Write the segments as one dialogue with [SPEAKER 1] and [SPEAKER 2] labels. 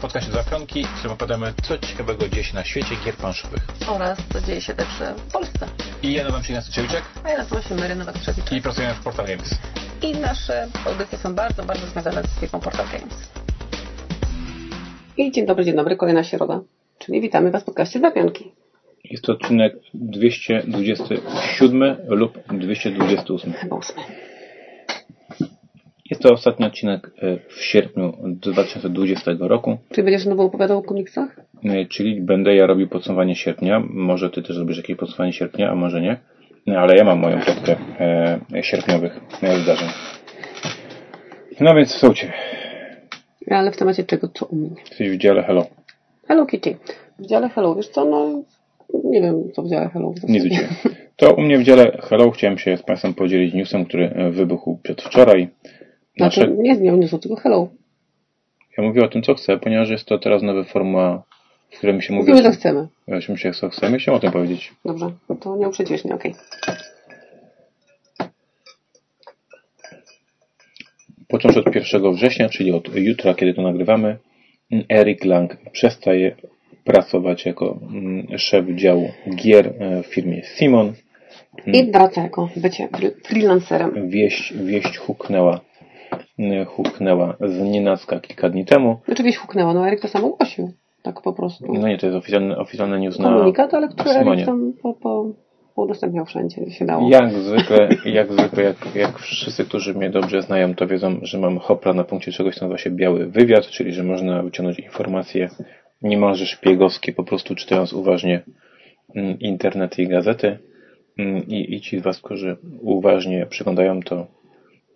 [SPEAKER 1] podcaście Dwa Pionki, w którym opowiadamy, co ciekawego dzieje się na świecie gier planszowych.
[SPEAKER 2] Oraz co dzieje się także w Polsce.
[SPEAKER 1] I ja nazywam się Ignacy Ciewiczek
[SPEAKER 2] A ja nazywam się Mary Nowak-Trzewiczek.
[SPEAKER 1] i pracujemy w Portal Games.
[SPEAKER 2] I nasze audycje są bardzo, bardzo związane z firmą Portal Games. I dzień dobry, dzień dobry, kolejna środa. Czyli witamy Was w podcaście Dwa Pionki.
[SPEAKER 1] Jest to odcinek 227 lub 228.
[SPEAKER 2] Chyba ósmy.
[SPEAKER 1] Jest to ostatni odcinek e, w sierpniu 2020 roku,
[SPEAKER 2] Czy będziesz znowu opowiadał o komiksach?
[SPEAKER 1] e, czyli będę ja robił podsumowanie sierpnia. Może Ty też robisz jakieś podsumowanie sierpnia, a może nie. No, ale ja mam moją plotkę e, sierpniowych e, wydarzeń. No więc słuchajcie,
[SPEAKER 2] Ale w temacie czego? Co u mnie?
[SPEAKER 1] jesteś w dziale Hello.
[SPEAKER 2] Hello Kitty. W dziale Hello, wiesz co, no... Nie wiem, co w dziale Hello. w
[SPEAKER 1] u Ciebie. To u mnie w dziale Hello chciałem się z Państwem podzielić newsem, który wybuchł przedwczoraj.
[SPEAKER 2] Znaczy,
[SPEAKER 1] Nasze,
[SPEAKER 2] nie z nią newsu, tylko Hello.
[SPEAKER 1] ja mówię o tym, co chcę, ponieważ jest to teraz nowa forma, w której mi się mówi,
[SPEAKER 2] Mówimy, co chcemy.
[SPEAKER 1] Ja się co chcemy, chciałem o tym powiedzieć.
[SPEAKER 2] Dobrze, to nie uprzedziłeś mnie, okej.
[SPEAKER 1] Począwszy od 1 września, czyli od jutra, kiedy to nagrywamy, Eric Lang przestaje pracować jako mm, szef działu gier e, w firmie Simon.
[SPEAKER 2] I wraca jako bycie freelancerem.
[SPEAKER 1] Wieść, wieść huknęła, mm, huknęła z nienacka kilka dni temu.
[SPEAKER 2] Oczywiście huknęła, no Erik to sam ogłosił. Tak po prostu.
[SPEAKER 1] No nie, to jest oficjalny, oficjalny news na
[SPEAKER 2] Komunikat, ale który. Erik tam po, po, udostępniał wszędzie, się dało.
[SPEAKER 1] Jak zwykle, jak zwykle, jak, jak wszyscy, którzy mnie dobrze znają, to wiedzą, że mam hopla na punkcie czegoś, co nazywa się biały wywiad, czyli że można wyciągnąć informacje niemalże szpiegowskie, po prostu czytając uważnie mm, internety i gazety. Mm, I, I ci z Was, którzy uważnie przyglądają to,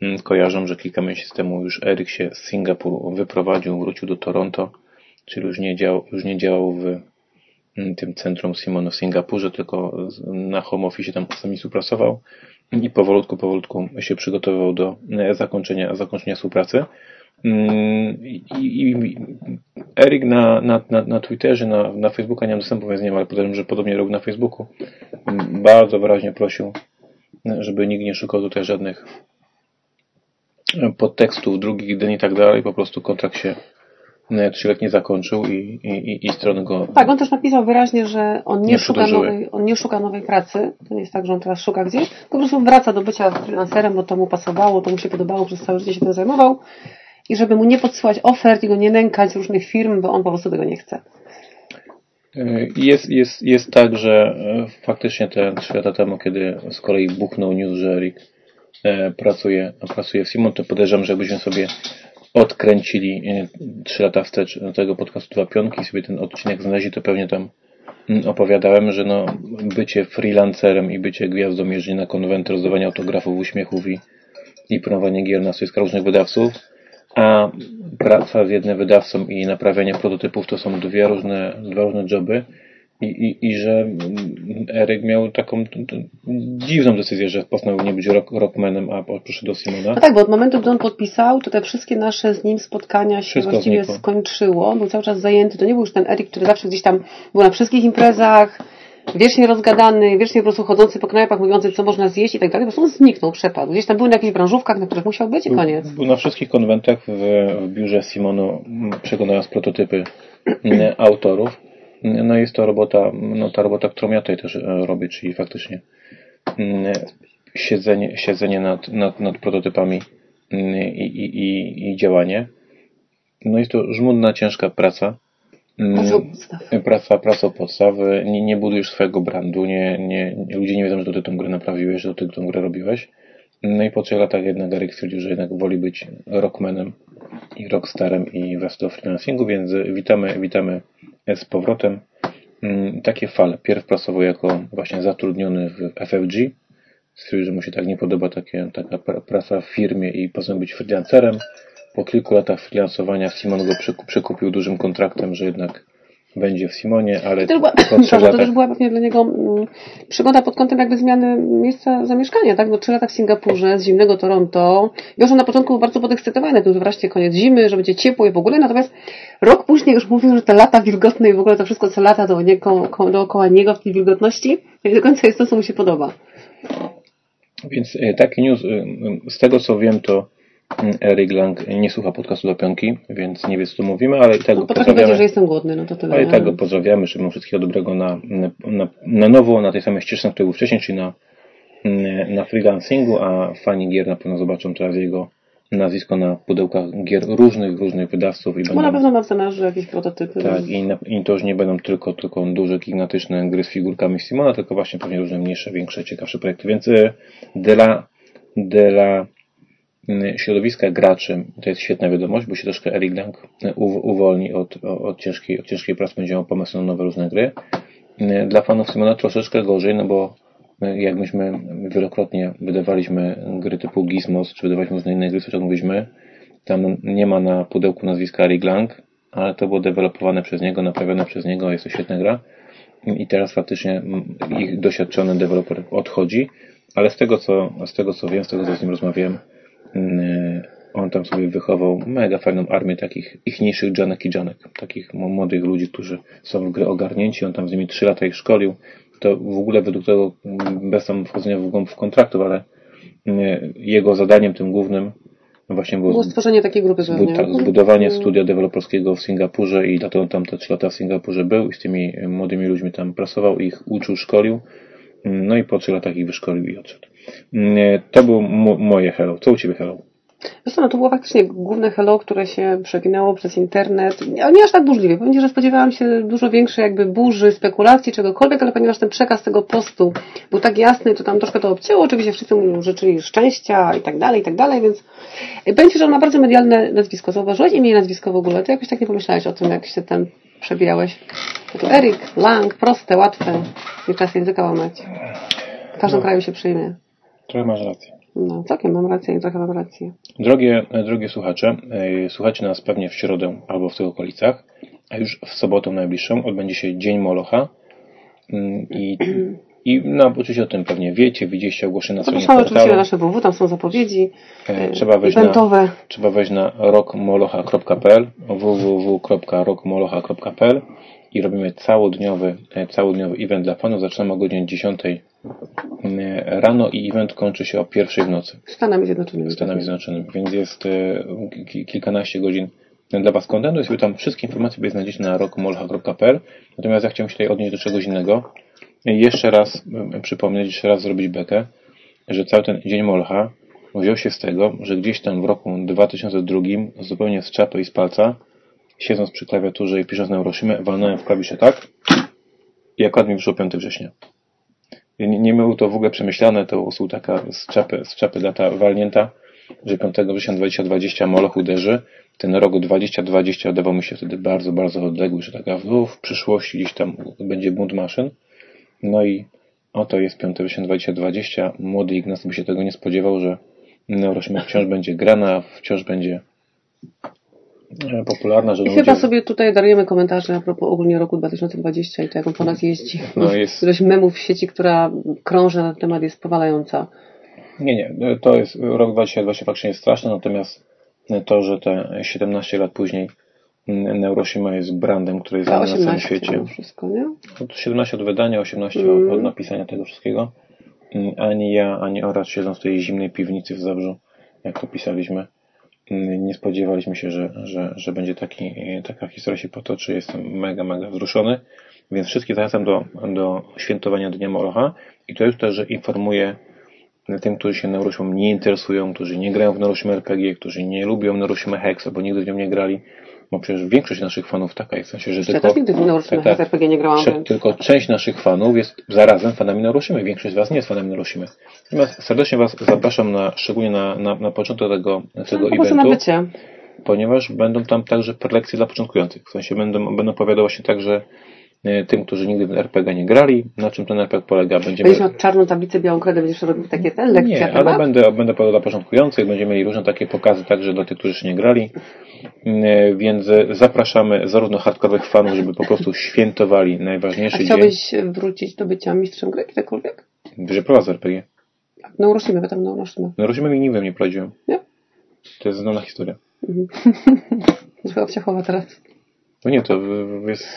[SPEAKER 1] mm, kojarzą, że kilka miesięcy temu już Eryk się z Singapuru wyprowadził, wrócił do Toronto, czyli już nie działał, już nie działał w mm, tym centrum Simonu w Singapurze, tylko na home office tam czasami współpracował i powolutku, powolutku się przygotowywał do e, zakończenia, zakończenia współpracy. Mm, I, i, Erik na, na, na, na Twitterze, na, na Facebooku, nie mam dostępu, więc nie ale podejrzewam, że podobnie robił na Facebooku. Mm, Bardzo wyraźnie prosił, żeby nikt nie szukał tutaj żadnych podtekstów, drugich dni i tak dalej. Po prostu kontrakt się e, trzyletnie zakończył i, i, i, strony go
[SPEAKER 2] Tak, on też napisał wyraźnie, że on nie,
[SPEAKER 1] Nie
[SPEAKER 2] szuka nowej, on nie szuka nowej pracy. To nie jest tak, że on teraz szuka gdzieś. Po prostu wraca do bycia freelancerem, bo to mu pasowało, to mu się podobało, przez całe życie się tym zajmował. I żeby mu nie podsyłać ofert i go nie nękać różnych firm, bo on po prostu tego nie chce.
[SPEAKER 1] Y, Jest, jest, jest tak, że e, faktycznie te trzy lata temu, kiedy z kolei buchnął news, że e, pracuje, pracuje w Simon, to podejrzewam, że jakbyśmy sobie odkręcili e, trzy lata wstecz tego podcastu Dwa Pionki i sobie ten odcinek znaleźli, to pewnie tam mm, opowiadałem, że no, bycie freelancerem i bycie gwiazdą, jeżdżenie na konwenty, rozdawanie autografów, uśmiechów i, i promowanie gier na stoiska różnych wydawców, a praca z jednym wydawcą i naprawianie prototypów to są dwie różne, dwa różne joby i, i, i że mm, Eryk miał taką dziwną decyzję, że postanowił nie być rock, rockmanem, a poszedł do Simona.
[SPEAKER 2] No tak, bo od momentu, gdy on podpisał, to te wszystkie nasze z nim spotkania się
[SPEAKER 1] Wszystko
[SPEAKER 2] właściwie
[SPEAKER 1] znikło.
[SPEAKER 2] skończyło. Był cały czas zajęty. To nie był już ten Erik, który zawsze gdzieś tam był na wszystkich imprezach, wiecznie rozgadany, wiecznie po prostu chodzący po knajpach, mówiący, co można zjeść i tak dalej. Po prostu on zniknął, przepadł. Gdzieś tam był na jakichś branżówkach, na których musiał być i koniec.
[SPEAKER 1] Był na wszystkich konwentach w, w biurze Simonu, przeglądając prototypy autorów. No jest to robota, no ta robota, którą ja tutaj też e, robię, czyli faktycznie m, siedzenie, siedzenie nad, nad, nad prototypami m, i, i, i, i działanie. No jest to żmudna, ciężka praca. M,
[SPEAKER 2] Praca podstaw.
[SPEAKER 1] Praca, praca podstawy, nie, nie budujesz swojego brandu, nie, nie, ludzie nie wiedzą, że to ty tę grę naprawiłeś, że to ty tę grę robiłeś. No i po trzech latach jednak Erik stwierdził, że jednak woli być rockmanem i rockstarem i wraz do freelancingu, więc witamy, witamy z powrotem. Mm, Takie fale. Pierw pracował jako właśnie zatrudniony w FFG. Stwierdził, że mu się tak nie podoba takie, taka pra- praca w firmie i postanowił być freelancerem. Po kilku latach freelansowania Simon go przykupił dużym kontraktem, że jednak będzie w Simonie, ale
[SPEAKER 2] To też była, przepraszam, to też była pewnie dla niego mm, przygoda pod kątem jakby zmiany miejsca zamieszkania, tak? Bo trzy lata w Singapurze, z zimnego Toronto. Wiesz, on na początku był bardzo podekscytowany, to już wreszcie koniec zimy, że będzie ciepło i w ogóle, natomiast rok później już mówił, że te lata wilgotne i w ogóle to wszystko, co lata do niego, ko- dookoła niego w tej wilgotności, nie do końca jest to, co mu się podoba.
[SPEAKER 1] Więc e, taki news, e, z tego co wiem, to Eric Lang nie słucha podcastu do piątki, więc nie wie co tu mówimy, ale tak
[SPEAKER 2] No, potrafię
[SPEAKER 1] pozdrawiamy.
[SPEAKER 2] powiedzieć, że jestem głodny, no to tyle.
[SPEAKER 1] Ale i tak go pozdrawiamy, żeby mu wszystkiego dobrego na, na, na, nowo, na tej samej ścieżce, na której był wcześniej, czyli na, na freelancingu, a fani gier na pewno zobaczą teraz jego nazwisko na pudełkach gier różnych, różnych wydawców i
[SPEAKER 2] Bo
[SPEAKER 1] będą
[SPEAKER 2] na pewno ma w zanadrzu jakieś prototypy.
[SPEAKER 1] tak, i, na, i to już nie będą tylko, tylko duże, gigantyczne gry z figurkami Simona, tylko właśnie pewnie różne mniejsze, większe, ciekawsze projekty. Więc dla, dla y, środowiska graczy to jest świetna wiadomość, bo się troszkę Eric Lang uw- uwolni od, od, ciężkiej, od ciężkiej pracy, będzie miał pomysł na nowe różne gry. Y, Dla fanów Simona troszeczkę gorzej, no bo jak myśmy wielokrotnie wydawaliśmy gry typu Gizmos, czy wydawaliśmy różne inne gry, co mówiliśmy, tam nie ma na pudełku nazwiska Eric Lang, ale to było dewelopowane przez niego, naprawione przez niego, jest to świetna gra. I teraz faktycznie mm, ich doświadczony deweloper odchodzi, ale z tego co, z tego co wiem, z tego co z nim rozmawiałem, mm, on tam sobie wychował mega fajną armię takich ichniejszych Janek i Janek, takich młodych ludzi, którzy są w grę ogarnięci, on tam z nimi 3 lata ich szkolił. To w ogóle według tego, mm, bez tam wchodzenia w głąb kontraktów, ale mm, jego zadaniem tym głównym właśnie było
[SPEAKER 2] Było stworzenie takiej grupy
[SPEAKER 1] Zbud- tak, zbudowanie studia deweloperskiego w Singapurze i dlatego tam te 3 lata w Singapurze był i z tymi e, młodymi ludźmi tam pracował, ich uczył, szkolił. Mm, No i po 3 latach ich wyszkolił i odszedł. Mm, e, To było mo- moje hello. Co u Ciebie hello?
[SPEAKER 2] Co, no to było faktycznie główne hello, które się przewinęło przez internet, nie aż tak burzliwie. Powiem że spodziewałam się dużo większej jakby burzy, spekulacji, czegokolwiek, ale ponieważ ten przekaz tego postu był tak jasny, to tam troszkę to obcięło. Oczywiście wszyscy mu życzyli szczęścia i tak dalej, i tak dalej, więc powiem Ci, że on ma bardzo medialne nazwisko. Zauważyłeś imię nazwisko w ogóle? Ty jakoś tak nie pomyślałeś o tym, jak się ten przebijałeś. To Erik, Lang, proste, łatwe. Nie czas języka łamać. W każdym kraju się przyjmie.
[SPEAKER 1] Trochę masz rację.
[SPEAKER 2] No, całkiem mam rację i trochę mam rację.
[SPEAKER 1] Drogie, drogie słuchacze, e, słuchacie nas pewnie w środę albo w tych okolicach, a już w sobotę najbliższą odbędzie się Dzień Molocha. Mm, I, i no, oczywiście o tym pewnie wiecie, widzieliście ogłoszenie na stronie
[SPEAKER 2] Zapraszamy oczywiście na
[SPEAKER 1] portalu.
[SPEAKER 2] nasze www, tam są zapowiedzi
[SPEAKER 1] E,
[SPEAKER 2] e,
[SPEAKER 1] Trzeba wejść na,
[SPEAKER 2] eventowe.
[SPEAKER 1] trzeba wejść na rockmolocha.pl www.rockmolocha.pl i robimy całodniowy, e, całodniowy event dla fanów. Zaczynamy o godzinie 10 e, rano i event kończy się o pierwszej w nocy
[SPEAKER 2] Stanami Zjednoczonymi.
[SPEAKER 1] Stanami Zjednoczonymi, więc jest e, ki- kilkanaście godzin dla Was kontentu sobie tam wszystkie informacje sobie znajdziecie na rockmolocha.pl Natomiast ja chciałem się tutaj odnieść do czegoś innego. Jeszcze raz e, przypomnieć, jeszcze raz zrobić bekę, że cały ten Dzień Molcha wziął się z tego, że gdzieś tam w roku 2002 zupełnie z czapy i z palca, siedząc przy klawiaturze i pisząc na Euroshimę, walnąłem w klawisze tak i akurat mi wyszło 5 września. Nie, nie było to w ogóle przemyślane, to prostu taka z czapy, z czapy data walnięta, że 5 września 2020 Moloch uderzy. Ten rok 2020 wydawał mi się wtedy bardzo, bardzo odległy, że taka w, w przyszłości gdzieś tam będzie bunt maszyn. No i oto jest 5 września 2020. Młody Ignacy by się tego nie spodziewał, że Neuroshima wciąż będzie grana, wciąż będzie popularna, że
[SPEAKER 2] I
[SPEAKER 1] ludzie...
[SPEAKER 2] chyba sobie tutaj darujemy komentarze a propos ogólnie roku 2020 i to, jak on po nas jeździ.
[SPEAKER 1] No jest-
[SPEAKER 2] Ilość memów w sieci, która krąży na ten temat jest powalająca.
[SPEAKER 1] Nie, nie, to jest rok 2020 faktycznie jest straszny, natomiast to, że te 17 lat później Neuroshima jest brandem, który jest znany na całym
[SPEAKER 2] 18
[SPEAKER 1] świecie.
[SPEAKER 2] wszystko, nie?
[SPEAKER 1] Od 17 od wydania, 18
[SPEAKER 2] Mm.
[SPEAKER 1] od napisania tego wszystkiego. Mm, Ani ja, ani Oraz siedząc w tej zimnej piwnicy w Zabrzu, jak to pisaliśmy, nie spodziewaliśmy się, że, że, że będzie taki, taka historia się potoczy. Jestem mega, mega wzruszony. Więc wszystkich zachęcam do, do świętowania Dnia Molocha. I to już też, że informuję tym, którzy się Neurosimą nie interesują, którzy nie grają w Neurosimę RPG, którzy nie lubią Neurosimę Hex, albo nigdy w nią nie grali, bo przecież większość naszych fanów taka jest, w sensie, że
[SPEAKER 2] Ja
[SPEAKER 1] tylko,
[SPEAKER 2] też nigdy w Neuroshima
[SPEAKER 1] tak, tak.
[SPEAKER 2] RPG nie grałam, więc...
[SPEAKER 1] tylko część naszych fanów jest zarazem fanami Neuroshimy. Większość z Was nie jest fanami Neuroshimy. Natomiast serdecznie Was zapraszam na, szczególnie na, na, na początek tego, tego
[SPEAKER 2] po prostu na
[SPEAKER 1] eventu,
[SPEAKER 2] bycie.
[SPEAKER 1] ponieważ będą tam także prelekcje dla początkujących. W sensie będą, będą opowiadał właśnie także tym, którzy nigdy w RPG nie grali, na czym ten RPG polega. Będziemy...
[SPEAKER 2] Będziesz miał czarną tablicę, białą kredę, będziesz robił takie ten, lekcja
[SPEAKER 1] Nie, ale będę, będę dla początkujących, będziemy mieli różne takie pokazy także dla tych, którzy jeszcze nie grali. E, Więc e, zapraszamy zarówno hardkorowych fanów, żeby po prostu świętowali
[SPEAKER 2] A
[SPEAKER 1] najważniejszy dzień.
[SPEAKER 2] chciałbyś wrócić do bycia mistrzem gry, kiedykolwiek?
[SPEAKER 1] Że prowadzę RPG.
[SPEAKER 2] Neuroshima, ja tam Neuroshima.
[SPEAKER 1] No Rosimę mi nigdy nie prowadziłem.
[SPEAKER 2] Nie?
[SPEAKER 1] To jest znana historia.
[SPEAKER 2] Trochę obciachowa teraz.
[SPEAKER 1] No nie, to jest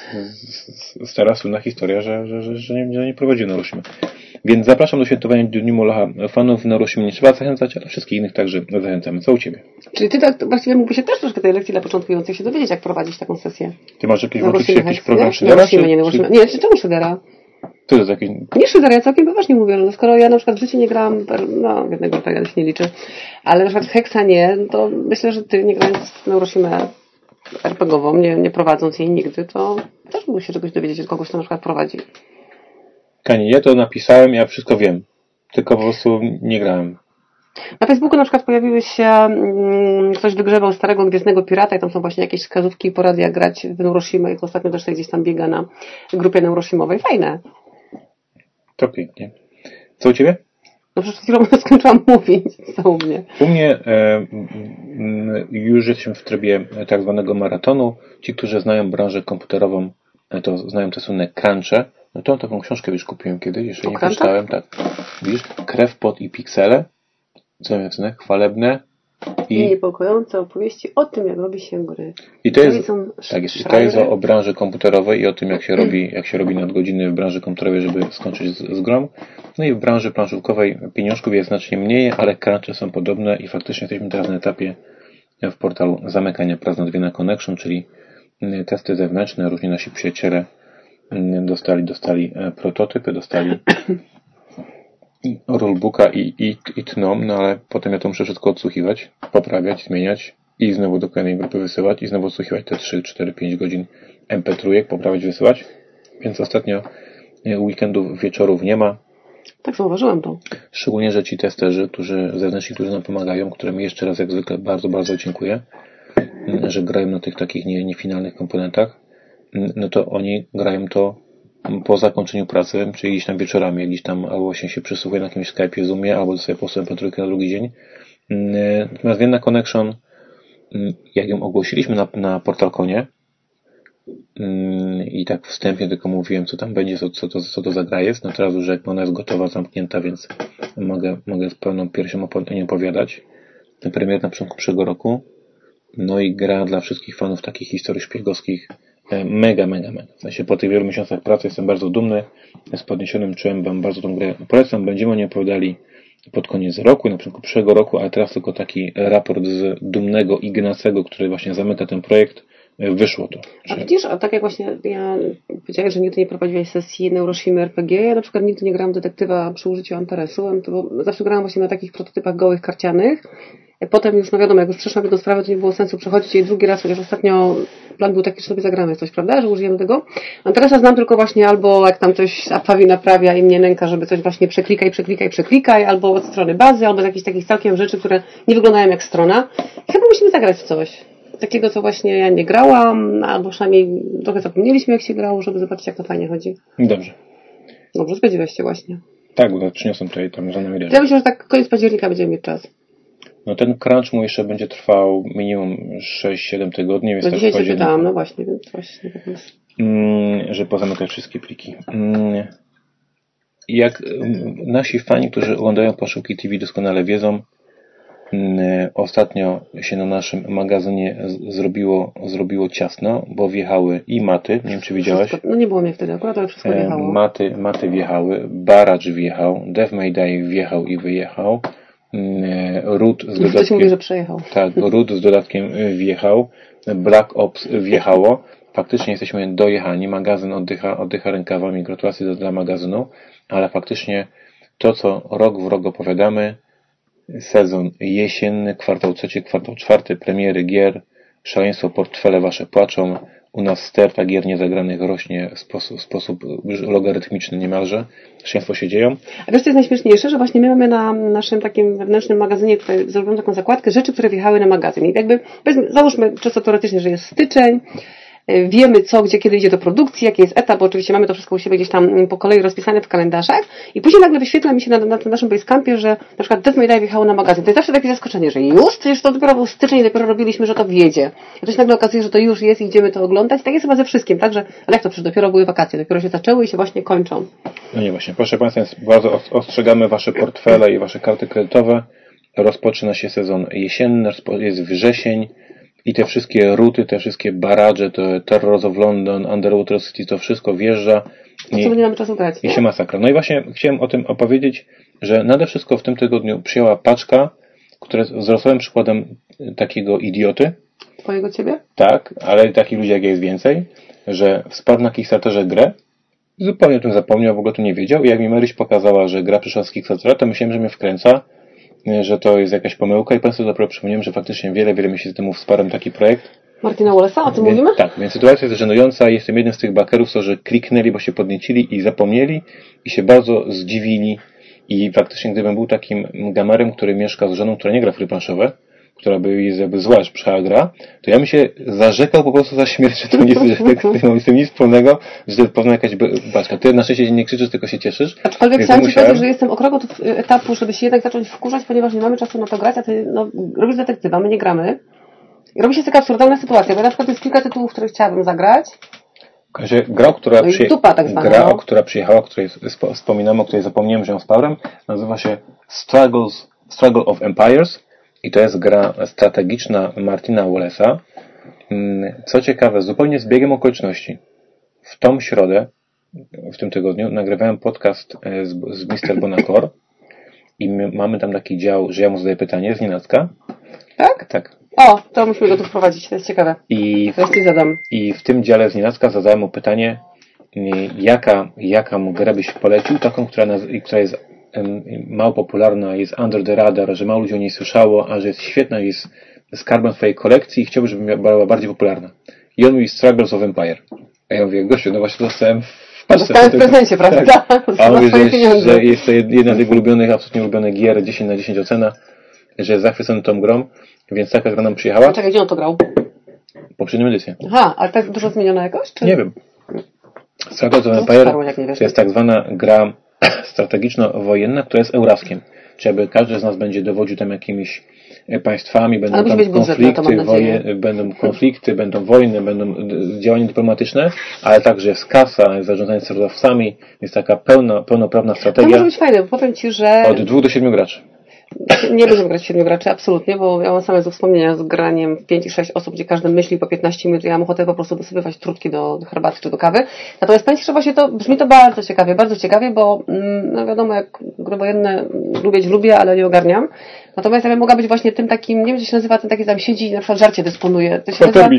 [SPEAKER 1] stara słynna historia, że, że, że, że, nie, że nie prowadziłem na Rosimę. Więc zapraszam do świętowania Dniu Molocha fanów na Rusi nie trzeba zachęcać, ale wszystkich innych także zachęcamy. Co u Ciebie?
[SPEAKER 2] Czyli Ty tak właściwie mógłbyś się też troszkę tej lekcji dla początkujących się dowiedzieć, jak prowadzić taką sesję.
[SPEAKER 1] Ty masz jakiś,
[SPEAKER 2] Na
[SPEAKER 1] włączyć jakiś program
[SPEAKER 2] nie?
[SPEAKER 1] Szydera?
[SPEAKER 2] Na
[SPEAKER 1] czy-
[SPEAKER 2] nie, na
[SPEAKER 1] czy-.
[SPEAKER 2] Nie, czy czemu Szydera?
[SPEAKER 1] To jest jakiś...
[SPEAKER 2] Nie Szydera, ja całkiem poważnie mówię, że no skoro ja na przykład w życiu nie grałam, no jednego tak się nie liczy, ale na przykład w Hexa nie, to myślę, że Ty nie grając w Neurosimę RPGową, nie, nie prowadząc jej nigdy, to też mógłbyś się czegoś dowiedzieć od kogoś, kto na przykład prowadzi.
[SPEAKER 1] Kani, ja to napisałem, ja wszystko wiem. Tylko po prostu nie grałem.
[SPEAKER 2] Na Facebooku na przykład pojawiły się, mm, ktoś wygrzewał starego Gwiezdnego Pirata i tam są właśnie jakieś wskazówki i porady, jak grać w Neuroshima i to ostatnio też sobie gdzieś tam biega na grupie Neurosimowej. Fajne.
[SPEAKER 1] To pięknie. Co u Ciebie?
[SPEAKER 2] No przecież chwilą skończyłam mówić, co u mnie.
[SPEAKER 1] U mnie e, m, już jesteśmy w trybie tak zwanego maratonu. Ci, którzy znają branżę komputerową, e, to znają te słynne crunche. No to taką książkę już kupiłem kiedyś, jeszcze
[SPEAKER 2] O
[SPEAKER 1] nie
[SPEAKER 2] crunchach?
[SPEAKER 1] przeczytałem. Tak. Widzisz? Krew, pot i piksele. Co napisane? Chwalebne.
[SPEAKER 2] I
[SPEAKER 1] I,
[SPEAKER 2] niepokojące opowieści o tym, jak robi się gry.
[SPEAKER 1] i to jest, tak jest, i to jest o, o branży komputerowej i o tym, jak się robi, jak się robi nadgodziny w branży komputerowej, żeby skończyć z, z grą. No i w branży planszówkowej pieniążków jest znacznie mniej, ale crunche są podobne i faktycznie jesteśmy teraz na etapie w portalu zamykania prac na connection, czyli testy zewnętrzne. Różni nasi przyjaciele dostali, dostali e, prototypy, dostali i rulebooka i, i, i tną, no ale potem ja to muszę wszystko odsłuchiwać, poprawiać, zmieniać i znowu do kolejnej grupy wysyłać i znowu odsłuchiwać te 3, 4, 5 godzin MP3, poprawiać, wysyłać. Więc ostatnio e, weekendów, wieczorów nie ma.
[SPEAKER 2] Tak zauważyłam to.
[SPEAKER 1] Szczególnie, że ci testerzy, którzy, zewnętrzni, którzy nam pomagają, którym jeszcze raz jak zwykle bardzo, bardzo dziękuję, że grają na tych takich nie, niefinalnych komponentach, mm, no to oni grają to po zakończeniu pracy, czyli gdzieś tam wieczorami, gdzieś tam albo się przysłuchuje na jakimś Skype'ie, Zoomie, albo sobie trójkę na drugi dzień. Mm, Natomiast Vienna Connection, mm, jak ją ogłosiliśmy na, na Portalkonie, Mm, i tak wstępnie tylko mówiłem, co tam będzie, co, co, to, co to za gra jest. No teraz już jak ona jest gotowa, zamknięta, więc mogę, mogę z pełną piersią o niej opowiadać. Premier na początku przyszłego roku. No i gra dla wszystkich fanów takich historii szpiegowskich. E, Mega, mega, mega. W sensie po tych wielu miesiącach pracy jestem bardzo dumny. Z podniesionym czułem Wam bardzo tą grę polecam. Będziemy o niej opowiadali pod koniec roku, na początku przyszłego roku, ale teraz tylko taki raport z dumnego Ignacego, który właśnie zamyka ten projekt. E, Wyszło to.
[SPEAKER 2] A
[SPEAKER 1] Że...
[SPEAKER 2] widzisz, a tak jak właśnie ja powiedziałeś, że nigdy nie prowadziłeś sesji Neuroshimy RPG, ja na przykład nigdy nie grałam detektywa przy użyciu Antaresu, to bo zawsze grałam właśnie na takich prototypach gołych karcianych. Potem już, no wiadomo, jak już przeszłam jedną sprawę, to nie było sensu przechodzić jej drugi raz, chociaż ostatnio plan był taki, że sobie zagramy coś, prawda, że użyjemy tego. Antaresa znam tylko właśnie albo jak tam coś Apawi naprawia i mnie nęka, żeby coś właśnie przeklikaj, przeklikaj, przeklikaj, albo od strony bazy, albo z jakichś takich całkiem rzeczy, które nie wyglądają jak strona. I chyba musimy zagrać w coś takiego, co właśnie ja nie grałam, albo przynajmniej trochę zapomnieliśmy, jak się grało, żeby zobaczyć, jak to fajnie chodzi.
[SPEAKER 1] Dobrze.
[SPEAKER 2] Dobrze, zgodziłeś się właśnie.
[SPEAKER 1] Tak, bo przyniosłem tutaj tam
[SPEAKER 2] To ja myślę, że tak koniec października będziemy mieć czas.
[SPEAKER 1] No ten crunch mój jeszcze będzie trwał minimum 6-7 tygodni, więc
[SPEAKER 2] No
[SPEAKER 1] tak
[SPEAKER 2] dzisiaj
[SPEAKER 1] październiku,
[SPEAKER 2] pytałam, no właśnie, więc właśnie. tak jest.
[SPEAKER 1] mm, że pozamykać wszystkie pliki. Mm, jak mm, nasi fani, którzy oglądają Poszukki TV doskonale wiedzą, mm, ostatnio się na naszym magazynie zrobiło, zrobiło ciasno, bo wjechały i maty, nie wiem czy widziałaś,
[SPEAKER 2] Wszystko, no nie było mnie wtedy akurat, ale wszystko
[SPEAKER 1] E,
[SPEAKER 2] wjechało.
[SPEAKER 1] Maty, maty wjechały, Baracz wjechał, Dev Mayday wjechał i wyjechał, mm, e, Root z
[SPEAKER 2] Ktoś mówi,
[SPEAKER 1] dodatkiem,
[SPEAKER 2] że przejechał.
[SPEAKER 1] tak, Root z dodatkiem y, wjechał, Black Ops wjechało, faktycznie jesteśmy dojechani, magazyn oddycha, oddycha rękawami, gratulacje dla magazynu, ale faktycznie to, co rok w rok opowiadamy, sezon jesienny, kwartał trzeci, kwartał czwarty, premiery gier, szaleństwo, portfele wasze płaczą, u nas sterta gier niezagranych rośnie w sposób, sposób logarytmiczny niemalże, szaleństwo się dzieją,
[SPEAKER 2] A wiesz, co jest najśmieszniejsze, że właśnie my mamy na naszym takim wewnętrznym magazynie, tutaj zrobiłam taką zakładkę, rzeczy, które wjechały na magazyn. I jakby, załóżmy czysto teoretycznie, że jest styczeń, wiemy co, gdzie, kiedy idzie do produkcji, jaki jest etap, bo oczywiście mamy to wszystko u siebie gdzieś tam mm, po kolei rozpisane w kalendarzach i później nagle wyświetla mi się na, na tym naszym basecampie, że na przykład Death May wjechało na magazyn. To jest zawsze takie zaskoczenie, że już, przecież to dopiero był styczeń i dopiero robiliśmy, że to wjedzie. A to się nagle okazuje, że to już jest i idziemy to oglądać. Tak jest chyba ze wszystkim, tak, że, ale jak to, przecież dopiero były wakacje, dopiero się zaczęły i się właśnie kończą.
[SPEAKER 1] No nie właśnie, proszę Państwa, bardzo os- ostrzegamy Wasze portfele i Wasze karty kredytowe. Rozpoczyna się sezon jesienny, jest wrzesień i te wszystkie ruty, te wszystkie baraże, to Terrors of London, Underwater City, to wszystko wjeżdża.
[SPEAKER 2] Nie mamy czasu grać,
[SPEAKER 1] I
[SPEAKER 2] nie?
[SPEAKER 1] się masakra. No i właśnie chciałem o tym opowiedzieć, że nade wszystko w tym tygodniu przyjęła paczka, która jest wzrostowym przykładem takiego idioty,
[SPEAKER 2] Twojego ciebie?
[SPEAKER 1] tak, ale takich ludzi jak ja jest więcej, że wsparł na Kickstarterze grę, zupełnie o tym zapomniał, w ogóle tu nie wiedział i jak mi Maryś pokazała, że gra przyszła z Kickstartera, to myślałem, że mnie wkręca, że to jest jakaś pomyłka i Państwu dopiero przypomniałem, że faktycznie wiele, wiele miesięcy temu wsparłem taki projekt.
[SPEAKER 2] Martina Wallace'a, o tym
[SPEAKER 1] Więc,
[SPEAKER 2] mówimy?
[SPEAKER 1] tak, więc sytuacja jest żenująca. Jestem jednym z tych bakerów, że kliknęli, bo się podniecili i zapomnieli i się bardzo zdziwili. I faktycznie, gdybym był takim gamerem, który mieszka z żoną, która nie gra w gry planszowe, która by jest jakby zła, że gra, to ja bym się zarzekał po prostu za śmierć, że to nie jest, że tego, tego nie z tym nic wspólnego, że to jest pewna jakaś baczka. Ty na szczęście nie krzyczysz, tylko się cieszysz.
[SPEAKER 2] Aczkolwiek chciałam Ci
[SPEAKER 1] musiałem-
[SPEAKER 2] powiedzieć, że jestem o krok od etapu, żeby się jednak zacząć wkurzać, ponieważ nie mamy czasu na to grać, a Ty no, robisz detektywa, my nie gramy. I robi się taka absurdalna sytuacja, bo na przykład jest kilka tytułów, które chciałabym zagrać.
[SPEAKER 1] Razie gra, która,
[SPEAKER 2] No
[SPEAKER 1] przyje...
[SPEAKER 2] dupa tak zwana,
[SPEAKER 1] gra
[SPEAKER 2] no.
[SPEAKER 1] o która przyjechała, o której spo- wspominamy, o której zapomniałem, że ją spałem, nazywa się Struggles, Struggle of Empires i to jest gra strategiczna Martina Wallace'a. Mm, Co ciekawe, zupełnie z biegiem okoliczności. W tą środę, w tym tygodniu, nagrywałem podcast e, z, z Mr. Bonacor i my, mamy tam taki dział, że ja mu zadaję pytanie z nienacka.
[SPEAKER 2] Tak?
[SPEAKER 1] Tak.
[SPEAKER 2] O, to musimy go tu wprowadzić, to jest ciekawe.
[SPEAKER 1] I
[SPEAKER 2] Ci zadam.
[SPEAKER 1] i w tym dziale z nienacka zadałem mu pytanie, y, jaka, jaka mu grę byś polecił, taką, która, która jest mało popularna, jest under the radar, że mało ludzi o niej słyszało, a że jest świetna, jest skarbem twojej kolekcji i chciałby, żeby była bardziej popularna. I on mówi Struggles of Empire. A ja mówię, gościu, no właśnie dostałem w paczce.
[SPEAKER 2] Dostałem w prezencie, prawda?
[SPEAKER 1] Tak. A on mówi, że,
[SPEAKER 2] pieniądze.
[SPEAKER 1] że jest to jed- jedna z jego ulubionych, absolutnie ulubionych gier, 10 na 10 ocena, że jest zachwycony tą grą, więc taka gra nam przyjechała.
[SPEAKER 2] Czekaj, gdzie on to grał?
[SPEAKER 1] Poprzednią edycję.
[SPEAKER 2] Aha, ale tak dużo zmieniona jakoś? Czy...
[SPEAKER 1] Nie wiem. Strategy of Empire to jest tak zwana gra strategiczno-wojenna, która jest Euraskiem. Czyli jakby każdy z nas będzie dowodził tam jakimiś e, państwami, będą tam
[SPEAKER 2] budżet to,
[SPEAKER 1] konflikty,
[SPEAKER 2] nadzieję.
[SPEAKER 1] woje, będą konflikty, będą wojny, będą e, działania dyplomatyczne, ale także jest kasa, jest zarządzanie surowcami, jest taka pełna, pełnoprawna
[SPEAKER 2] To
[SPEAKER 1] strategia
[SPEAKER 2] może być fajne, bo powiem Ci, że
[SPEAKER 1] od dwóch do siedmiu graczy.
[SPEAKER 2] Nie będziemy grać w siedmiu graczy, absolutnie, bo ja mam same ze wspomnienia z graniem w 5 i 6 osób, gdzie każdy myśli po 15 minut, ja mam ochotę po prostu dosypywać trutki do herbaty czy do kawy. Natomiast powiem Ci, że właśnie to brzmi to bardzo ciekawie, bardzo ciekawie, bo mm, no wiadomo, jak gry wojenne lubić lubię, ale nie ogarniam. Natomiast ja bym mogła być właśnie tym takim, nie wiem, jak się nazywa, ten taki tam siedzi i na przykład żarcie dysponuje. To się nazywa-.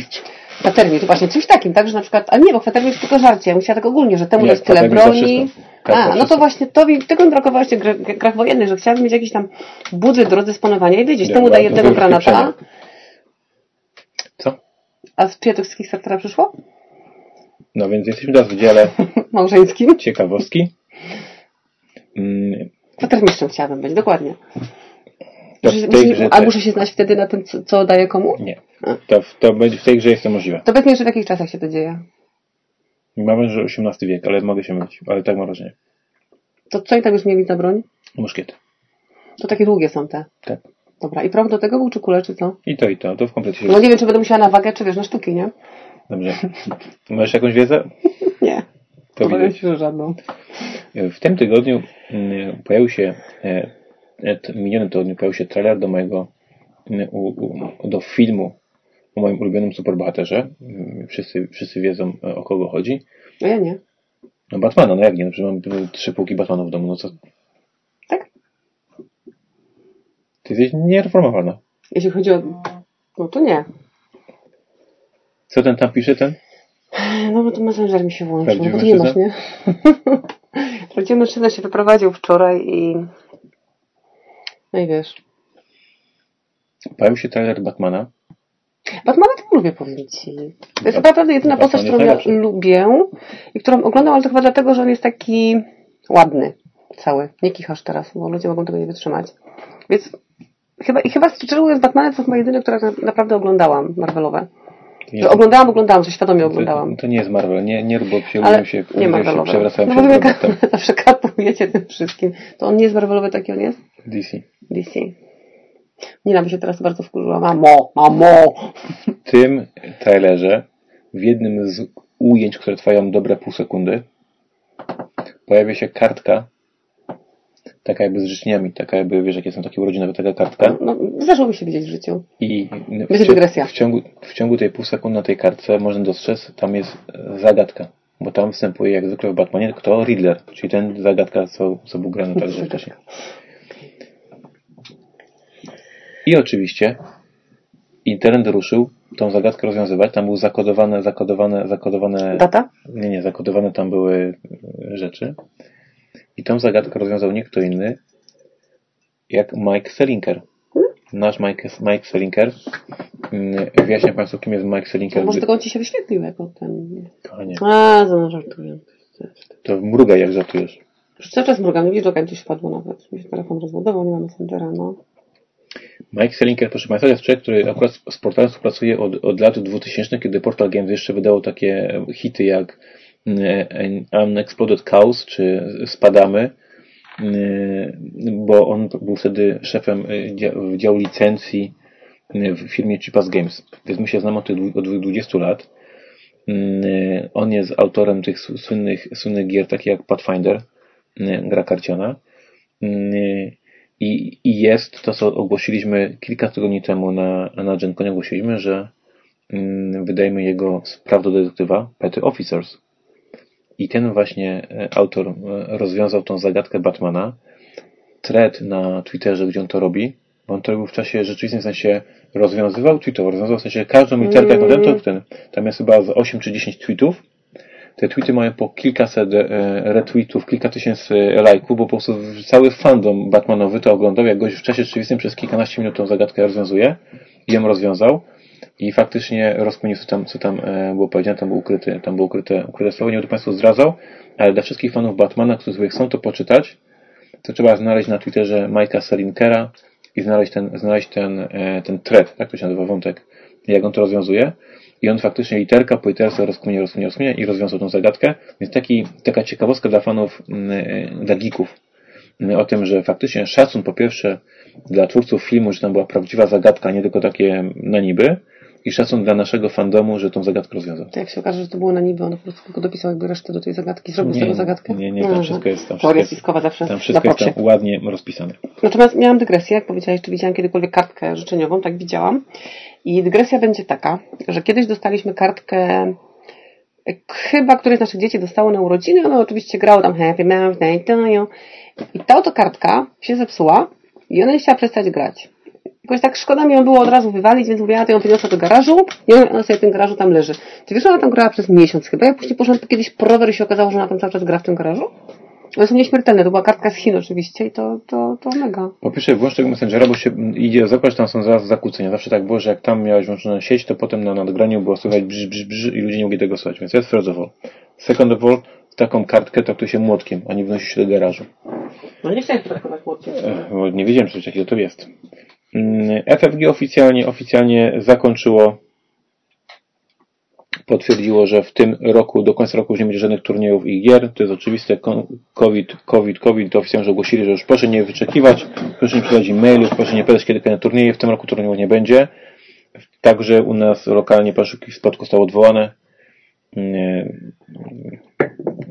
[SPEAKER 1] Kwatermistrz,
[SPEAKER 2] właśnie czymś takim, tak, że na przykład, a nie, bo kwatermistrz tylko żarcie, ja myślała tak ogólnie, że temu
[SPEAKER 1] Nie,
[SPEAKER 2] jest tyle broni. A, no to właśnie to, tego mi brakowało jeszcze grach, grach wojennych, że chciałabym mieć jakiś tam budżet do rozdysponowania i wiedzieć,
[SPEAKER 1] Nie,
[SPEAKER 2] temu
[SPEAKER 1] no,
[SPEAKER 2] daję jednego granata.
[SPEAKER 1] Co?
[SPEAKER 2] a z przyjaciół z Kickstartera przyszło?
[SPEAKER 1] No więc jesteśmy teraz w dziale
[SPEAKER 2] Małżeńskim?
[SPEAKER 1] ciekawostki. Mm,
[SPEAKER 2] Kwatermistrzem chciałabym być, dokładnie.
[SPEAKER 1] To
[SPEAKER 2] Muszę,
[SPEAKER 1] w tej grze
[SPEAKER 2] a
[SPEAKER 1] też-
[SPEAKER 2] muszę się znać wtedy na tym, co, co daje komu?
[SPEAKER 1] Nie. To, w- to będzie w tej grze jest to możliwe.
[SPEAKER 2] To mi jeszcze w jakich czasach się to dzieje.
[SPEAKER 1] Mam że XVIII wiek, ale mogę się mylić. Ale tak mam wrażenie.
[SPEAKER 2] To co i tam już mieli za broń?
[SPEAKER 1] Muszkiety.
[SPEAKER 2] To takie długie są te.
[SPEAKER 1] Tak.
[SPEAKER 2] Dobra, i proch do tego był czy kule, czy co?
[SPEAKER 1] I to, i to. To w komplecie się...
[SPEAKER 2] No nie wiem, czy będę musiała na wagę, czy wiesz, na sztuki, nie?
[SPEAKER 1] Dobrze. Masz jakąś wiedzę?
[SPEAKER 2] Nie.
[SPEAKER 1] To widać.
[SPEAKER 2] się, że żadną.
[SPEAKER 1] W tym tygodniu mm, pojawił się, e, e, minionym tygodniu pojawił się trailer do mojego, mm, u, u, do filmu o moim ulubionym superbohaterze. Mm, Wszyscy, wszyscy wiedzą e, o kogo chodzi.
[SPEAKER 2] No ja nie.
[SPEAKER 1] No Batmana, no jak nie? No, przecież mam e, trzy półki Batmanów w domu, no co?
[SPEAKER 2] Tak?
[SPEAKER 1] Ty jesteś niereformowana.
[SPEAKER 2] Jeśli chodzi o... No to nie.
[SPEAKER 1] Co ten tam pisze, ten?
[SPEAKER 2] No bo to Messenger mi się włączył.
[SPEAKER 1] Prawdziwy
[SPEAKER 2] No to nie masz,
[SPEAKER 1] mężczyzna?
[SPEAKER 2] nie? Prawdziwy mężczyzna się wyprowadził wczoraj i... No i wiesz.
[SPEAKER 1] Pojawił się trailer Batmana.
[SPEAKER 2] Batmana to lubię, powiem Ci. To jest naprawdę jedyna
[SPEAKER 1] Batman
[SPEAKER 2] postać, którą ja lubię i którą oglądam, ale to chyba dlatego, że on jest taki ładny. Cały. Nie kichasz teraz, bo ludzie mogą tego nie wytrzymać. Więc chyba, i chyba szczerze mówiąc, Batmana to chyba jedyny, które tak naprawdę oglądałam, Marvelowe.
[SPEAKER 1] To nie,
[SPEAKER 2] oglądałam, oglądałam, że świadomie oglądałam.
[SPEAKER 1] to, to nie jest Marvel. Nie, nie rób, bo się,
[SPEAKER 2] Ale
[SPEAKER 1] się,
[SPEAKER 2] nie
[SPEAKER 1] ludziom się przewracają
[SPEAKER 2] No
[SPEAKER 1] przed robotem.
[SPEAKER 2] zawsze katujecie tym wszystkim. To on nie jest Marvelowy, taki on jest?
[SPEAKER 1] DC.
[SPEAKER 2] DC. Nina by się teraz bardzo wkurzyła. Mamo, mamo!
[SPEAKER 1] W tym trailerze, w jednym z ujęć, które trwają dobre pół sekundy, pojawia się kartka, taka jakby z życzeniami, taka jakby, wiesz, jakie są takie urodzinowe, taka kartka.
[SPEAKER 2] No, zdarzyło mi się widzieć w życiu.
[SPEAKER 1] I w,
[SPEAKER 2] Będzie
[SPEAKER 1] cia-
[SPEAKER 2] dygresja.
[SPEAKER 1] w, ciągu, w ciągu tej pół sekundy na tej kartce można dostrzec, tam jest e, zagadka. bo tam występuje jak zwykle w Batmanie kto? Riddler, czyli ten zagadka, co, co był grany także wcześniej. I oczywiście internet ruszył tą zagadkę rozwiązywać. Tam był zakodowane, zakodowane, zakodowane...
[SPEAKER 2] Data?
[SPEAKER 1] Nie, nie, zakodowane tam były rzeczy. I tą zagadkę rozwiązał nie kto inny, jak Mike Selinker. Nasz Mike, Mike Selinker. Mm, Wyjaśnię Państwu, kim jest Mike Selinker.
[SPEAKER 2] Może tylko on Ci się wyświetlił jako ten...
[SPEAKER 1] Kochanie,
[SPEAKER 2] A, to żartuję.
[SPEAKER 1] to mrugaj jak żartujesz.
[SPEAKER 2] Już cały czas mrugam, nie widzę, jak gdzieś wpadło nawet. Mi się telefon rozładował, nie ma Messengera, no.
[SPEAKER 1] Mike Selinker, proszę Państwa, jest człowiek, który akurat z portalem współpracuje od, od lat 2000, kiedy Portal Games jeszcze wydało takie hity jak Unexploded Cows czy Spadamy, mm, bo on był wtedy szefem y, dzia- działu licencji w firmie Chipas Games. Więc my się znamy od od 20 lat. On jest autorem tych słynnych, słynnych gier, takich jak Pathfinder, gra karciana. I, I jest to, co ogłosiliśmy kilka tygodni temu na, na GenConie, ogłosiliśmy, że mm, wydajemy jego prawdodetektywa Petty Officers. I ten właśnie e, autor e, rozwiązał tą zagadkę Batmana. Thread na Twitterze, gdzie on to robi, bo on to robił w czasie rzeczywistym, w sensie rozwiązywał tweetowo, rozwiązywał w sensie każdą literkę, jak
[SPEAKER 2] Mm.
[SPEAKER 1] mm. ten, tam jest chyba z 8 czy 10 tweetów. Te tweety mają po kilkaset e, retweetów, kilka tysięcy lajków, bo po prostu cały fandom Batmanowy to oglądał, jak gość w czasie rzeczywistym przez kilkanaście minut tą zagadkę rozwiązuje i ją rozwiązał. I faktycznie rozkminił, co tam, co tam e, było powiedziane, tam było ukryte, tam było ukryte, ukryte słowo, nie będę Państwu zdradzał, ale dla wszystkich fanów Batmana, którzy chcą to poczytać, to trzeba znaleźć na Twitterze Majka Selinkera i znaleźć ten, znaleźć ten, e, ten thread, tak to się nazywa, wątek, jak on to rozwiązuje. I on faktycznie literka po literce rozkminie, rozkminie, rozkminie i rozwiązał tą zagadkę. Więc taki, taka ciekawostka dla fanów, mm, e, dla geeków, o tym, że faktycznie szacun po pierwsze dla twórców filmu, że tam była prawdziwa zagadka, nie tylko takie na niby, i szacun dla naszego fandomu, że tą zagadkę rozwiązał.
[SPEAKER 2] To jak się okaże, że to było na niby, on po prostu tylko dopisał jakby resztę do tej zagadki, zrobił z tego zagadkę.
[SPEAKER 1] Nie, nie, tam
[SPEAKER 2] Aha.
[SPEAKER 1] wszystko jest tam.
[SPEAKER 2] Teoria spiskowa zawsze
[SPEAKER 1] tam wszystko jest tam ładnie rozpisane.
[SPEAKER 2] Natomiast miałam dygresję, jak powiedziałeś, czy widziałam kiedykolwiek kartkę życzeniową, tak widziałam. I dygresja będzie taka, że kiedyś dostaliśmy kartkę, e, chyba któreś z naszych dzieci dostało na urodziny, ono oczywiście grało tam Happy Birthday to you. I ta oto kartka się zepsuła i ona nie chciała przestać grać. Jakoś tak szkoda mi ją było od razu wywalić, więc mówiła, to ją wyniosła do garażu i ona sobie w tym garażu tam leży. Ty wiesz, ona tam grała przez miesiąc chyba, ja później poszłam kiedyś po rower i się okazało, że ona tam cały czas gra w tym garażu. One są nieśmiertelne, to była kartka z Chin oczywiście i to, to, to mega.
[SPEAKER 1] Po pierwsze włącz tego Messengera, bo się idzie zapłać, tam są zaraz zakłócenia. Zawsze tak było, że jak tam miałeś włączoną sieć, to potem na nadgraniu było słychać brz, brz, brz i ludzie nie mogli tego słuchać. Więc jest first of all. Second of all, taką kartkę traktuje się młotkiem, a nie wnosi się do garażu.
[SPEAKER 2] No nie chciałem traktować.
[SPEAKER 1] Ech, bo nie wiedziałem, że coś takiego to jest. Mm, FFG oficjalnie, oficjalnie zakończyło, potwierdziło, że w tym roku, do końca roku już nie będzie żadnych turniejów i gier. To jest oczywiste. COVID, COVID, COVID, to oficjalnie ogłosili, że już proszę nie wyczekiwać, proszę nie pisać e-mailów, proszę nie pytać, kiedy kolejne turnieje. W tym roku turniejów nie będzie. Także u nas lokalnie Paszuki Spotku zostało odwołane.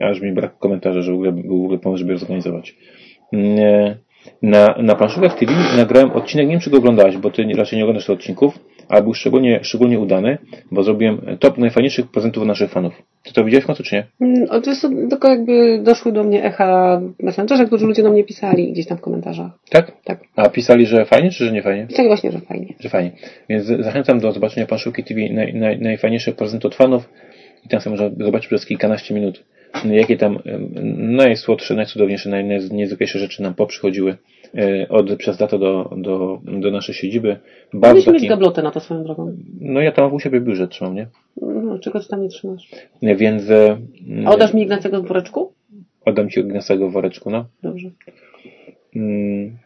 [SPEAKER 1] Aż mi brak komentarza, że w ogóle, był w ogóle pomysł, żeby je zorganizować. Nie, na, na Planszówkach TV nagrałem odcinek, nie wiem czy go oglądałeś, bo ty raczej nie oglądasz tych odcinków, ale był szczególnie, szczególnie udany, bo zrobiłem top najfajniejszych prezentów naszych fanów. Ty to widziałeś w końcu, czy nie?
[SPEAKER 2] Mm, o, To jest tylko jakby doszły do mnie echa Messengerze, którzy ludzie do mnie pisali gdzieś tam w komentarzach.
[SPEAKER 1] Tak?
[SPEAKER 2] Tak.
[SPEAKER 1] A pisali, że fajnie, czy że nie fajnie?
[SPEAKER 2] Pisali właśnie, że fajnie.
[SPEAKER 1] Że fajnie. Więc zachęcam do zobaczenia Planszówki TV naj, naj, najfajniejszych prezentów od fanów i tam sobie można zobaczyć przez kilkanaście minut, jakie tam najsłodsze, najcudowniejsze, naj, najniezwykłejsze rzeczy nam poprzychodziły e, od przez lata do, do, do naszej siedziby. Bardzo
[SPEAKER 2] Powinniśmy mieć
[SPEAKER 1] taki,
[SPEAKER 2] gablotę na to swoją drogą.
[SPEAKER 1] no ja tam u siebie biurze trzymam, nie?
[SPEAKER 2] No, czego ty tam nie trzymasz?
[SPEAKER 1] Więc e,
[SPEAKER 2] A oddasz mi Ignacego w woreczku?
[SPEAKER 1] oddam ci Ignacego w woreczku, no.
[SPEAKER 2] Dobrze.
[SPEAKER 1] Mm.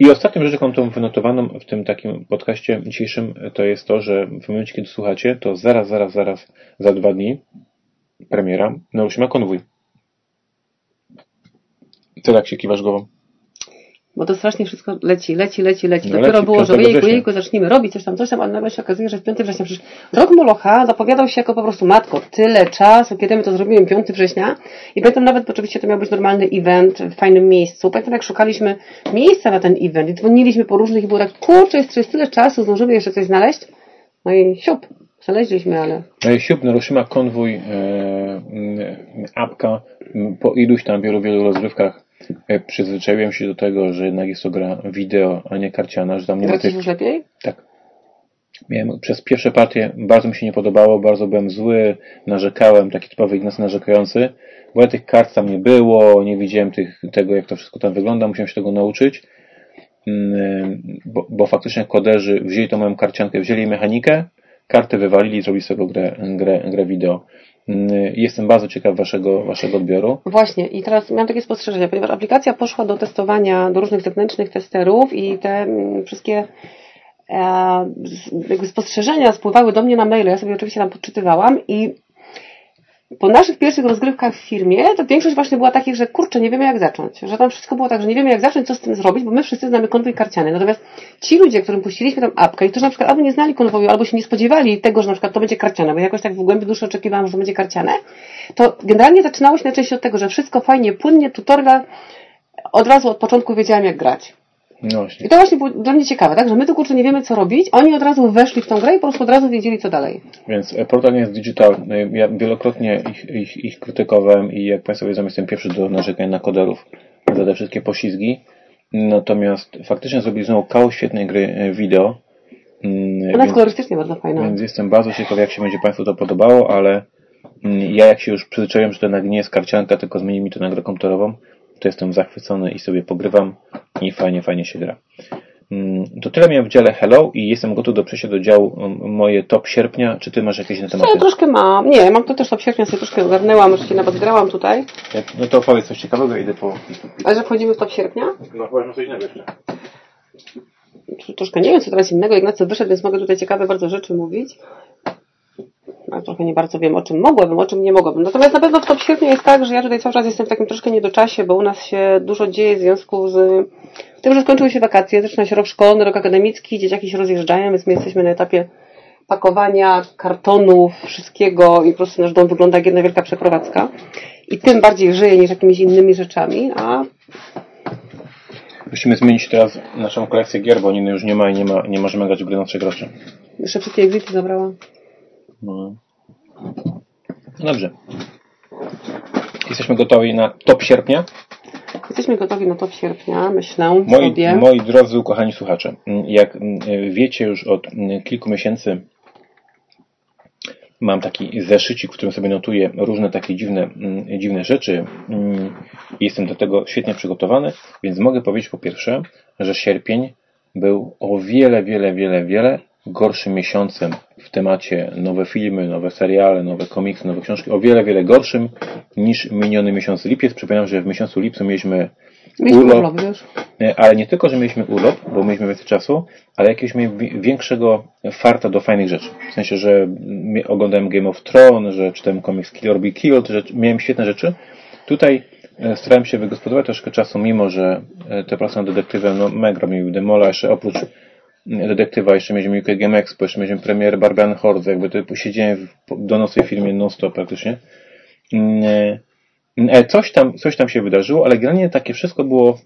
[SPEAKER 1] I ostatnią rzeczą, tą wynotowaną w tym takim podcaście dzisiejszym, to jest to, że w momencie, kiedy słuchacie, to zaraz, zaraz, zaraz, za dwa dni premiera. Narushima Konwój. Co tak się kiwasz głową?
[SPEAKER 2] Bo to strasznie wszystko leci, leci, leci, leci.
[SPEAKER 1] No
[SPEAKER 2] Dopiero
[SPEAKER 1] leci,
[SPEAKER 2] było, że
[SPEAKER 1] 5
[SPEAKER 2] jejku, jejku, zacznijmy robić coś tam, coś tam, a nagle się okazuje, że 5 września przecież rok Molocha zapowiadał się jako po prostu matko, tyle czasu, kiedy my to zrobiłem 5 września. I pamiętam nawet, bo oczywiście to miał być normalny event w fajnym miejscu, pamiętam jak szukaliśmy miejsca na ten event i dzwoniliśmy po różnych i było tak, kurczę, jest, jest tyle czasu, zdążymy jeszcze coś znaleźć, no i siup, Znaleźliśmy, ale...
[SPEAKER 1] E, Siup naruszyła konwój e, apka po iluś tam wielu, wielu rozgrywkach e, przyzwyczaiłem się do tego, że jednak jest to gra wideo, a nie karciana, że tam nie ma tych...
[SPEAKER 2] już lepiej?
[SPEAKER 1] Tak. Miałem przez pierwsze partie, bardzo mi się nie podobało, bardzo byłem zły, narzekałem, taki typowy Ignacy narzekający, bo ja tych kart tam nie było, nie widziałem tych, tego, jak to wszystko tam wygląda, musiałem się tego nauczyć, Mm, bo, bo faktycznie koderzy wzięli tą moją karciankę, wzięli mechanikę, karty wywalili zrobili tego grę, grę, grę wideo. Mm, Jestem bardzo ciekaw waszego, waszego odbioru.
[SPEAKER 2] Właśnie i teraz miałam takie spostrzeżenia, ponieważ aplikacja poszła do testowania do różnych zewnętrznych testerów i te mm, wszystkie e, spostrzeżenia spływały do mnie na maile, ja sobie oczywiście tam podczytywałam i po naszych pierwszych rozgrywkach w firmie, to większość właśnie była takich, że kurczę, nie wiemy jak zacząć. Że tam wszystko było tak, że nie wiemy jak zacząć, co z tym zrobić, bo my wszyscy znamy konwój karciany. Natomiast ci ludzie, którym puściliśmy tam apkę i którzy na przykład albo nie znali konwoju, albo się nie spodziewali tego, że na przykład to będzie karciane, bo jakoś tak w głębi duszy oczekiwałam, że to będzie karciane, to generalnie zaczynało się najczęściej od tego, że wszystko fajnie, płynnie, tutorial, od razu od początku wiedziałam jak grać.
[SPEAKER 1] No właśnie.
[SPEAKER 2] I to właśnie było dla mnie ciekawe, tak, że my tu kurczę nie wiemy co robić, oni od razu weszli w tą grę i po prostu od razu wiedzieli co dalej.
[SPEAKER 1] Więc e, portal nie jest digital. E, Ja wielokrotnie ich, ich, ich krytykowałem i jak Państwo wiedzą, jestem pierwszy do narzekania na koderów za te wszystkie poślizgi. Natomiast faktycznie zrobili znowu kawał świetnej gry e, wideo. Mm,
[SPEAKER 2] Ona jest kolorystycznie bardzo fajna.
[SPEAKER 1] więc jestem bardzo ciekaw, jak się będzie Państwu to podobało, ale mm, ja jak się już przyzwyczaiłem, że to jednak nie jest karcianka, tylko zmieni mi to na grę komputerową, to jestem zachwycony i sobie pogrywam i fajnie, fajnie się gra. Mm, To tyle miałem w dziale Hello i jestem gotów do przejścia do działu moje top sierpnia. Czy Ty masz jakieś na
[SPEAKER 2] Co
[SPEAKER 1] tematy?
[SPEAKER 2] ja troszkę mam. Nie, mam to też od sierpnia sobie troszkę ogarnęłam, już się nawet grałam tutaj.
[SPEAKER 1] No to opowiedz coś ciekawego, idę po...
[SPEAKER 2] Ale że wchodzimy w top sierpnia?
[SPEAKER 1] No powiedzmy coś innego jeszcze.
[SPEAKER 2] Tr- Troszkę nie wiem, co teraz innego. Ignacy wyszedł, więc mogę tutaj ciekawe bardzo rzeczy mówić. Ale trochę nie bardzo wiem, o czym mogłabym, o czym nie mogłabym. Natomiast na pewno w top sierpnia jest tak, że ja tutaj cały czas jestem w takim troszkę niedoczasie, bo u nas się dużo dzieje w związku z tym, że skończyły się wakacje, zaczyna się rok szkolny, rok akademicki, dzieciaki się rozjeżdżają, więc my jesteśmy na etapie pakowania kartonów, wszystkiego i po prostu nasz dom wygląda jak jedna wielka przeprowadzka. I tym bardziej żyje niż jakimiś innymi rzeczami, a
[SPEAKER 1] Musimy zmienić teraz naszą kolekcję gier, bo Niny już nie ma i nie, ma, nie możemy grać w gry na trzech graczy.
[SPEAKER 2] jeszcze wszystkie exity zabrałam.
[SPEAKER 1] No. Dobrze. Jesteśmy gotowi na top sierpnia.
[SPEAKER 2] Jesteśmy gotowi na top sierpnia, myślę
[SPEAKER 1] Moi,
[SPEAKER 2] sobie.
[SPEAKER 1] moi drodzy ukochani słuchacze, jak mm, wiecie już od mm, kilku miesięcy mam taki zeszycik, w którym sobie notuję różne takie dziwne, mm, dziwne rzeczy. Jestem do tego świetnie przygotowany, więc mogę powiedzieć po pierwsze, że sierpień był o wiele, wiele, wiele, wiele gorszym miesiącem w temacie nowe filmy, nowe seriale, nowe komiksy, nowe książki, o wiele, wiele gorszym niż miniony miesiąc lipiec. Przypominam, że w miesiącu lipcu mieliśmy
[SPEAKER 2] Mieliśmy
[SPEAKER 1] urlop,
[SPEAKER 2] urlop, wiesz?
[SPEAKER 1] E, Ale nie tylko, że mieliśmy urlop, bo mieliśmy więcej czasu, ale jakiegoś większego farta do fajnych rzeczy. W sensie, że oglądałem Game of Thrones, że czytałem komiks Kill or Be Killed, że miałem świetne rzeczy. Tutaj e, starałem się wygospodarować troszkę czasu, mimo że e, te prace nad detektywem, no mega mi demola, jeszcze oprócz detektywa jeszcze mieliśmy UK Game Expo, jeszcze mieliśmy premierę Barbarian Horde, jakby to siedziałem w do nocy w filmie non-stop praktycznie. Mm, e, Coś tam, coś tam się wydarzyło, ale generalnie takie wszystko było,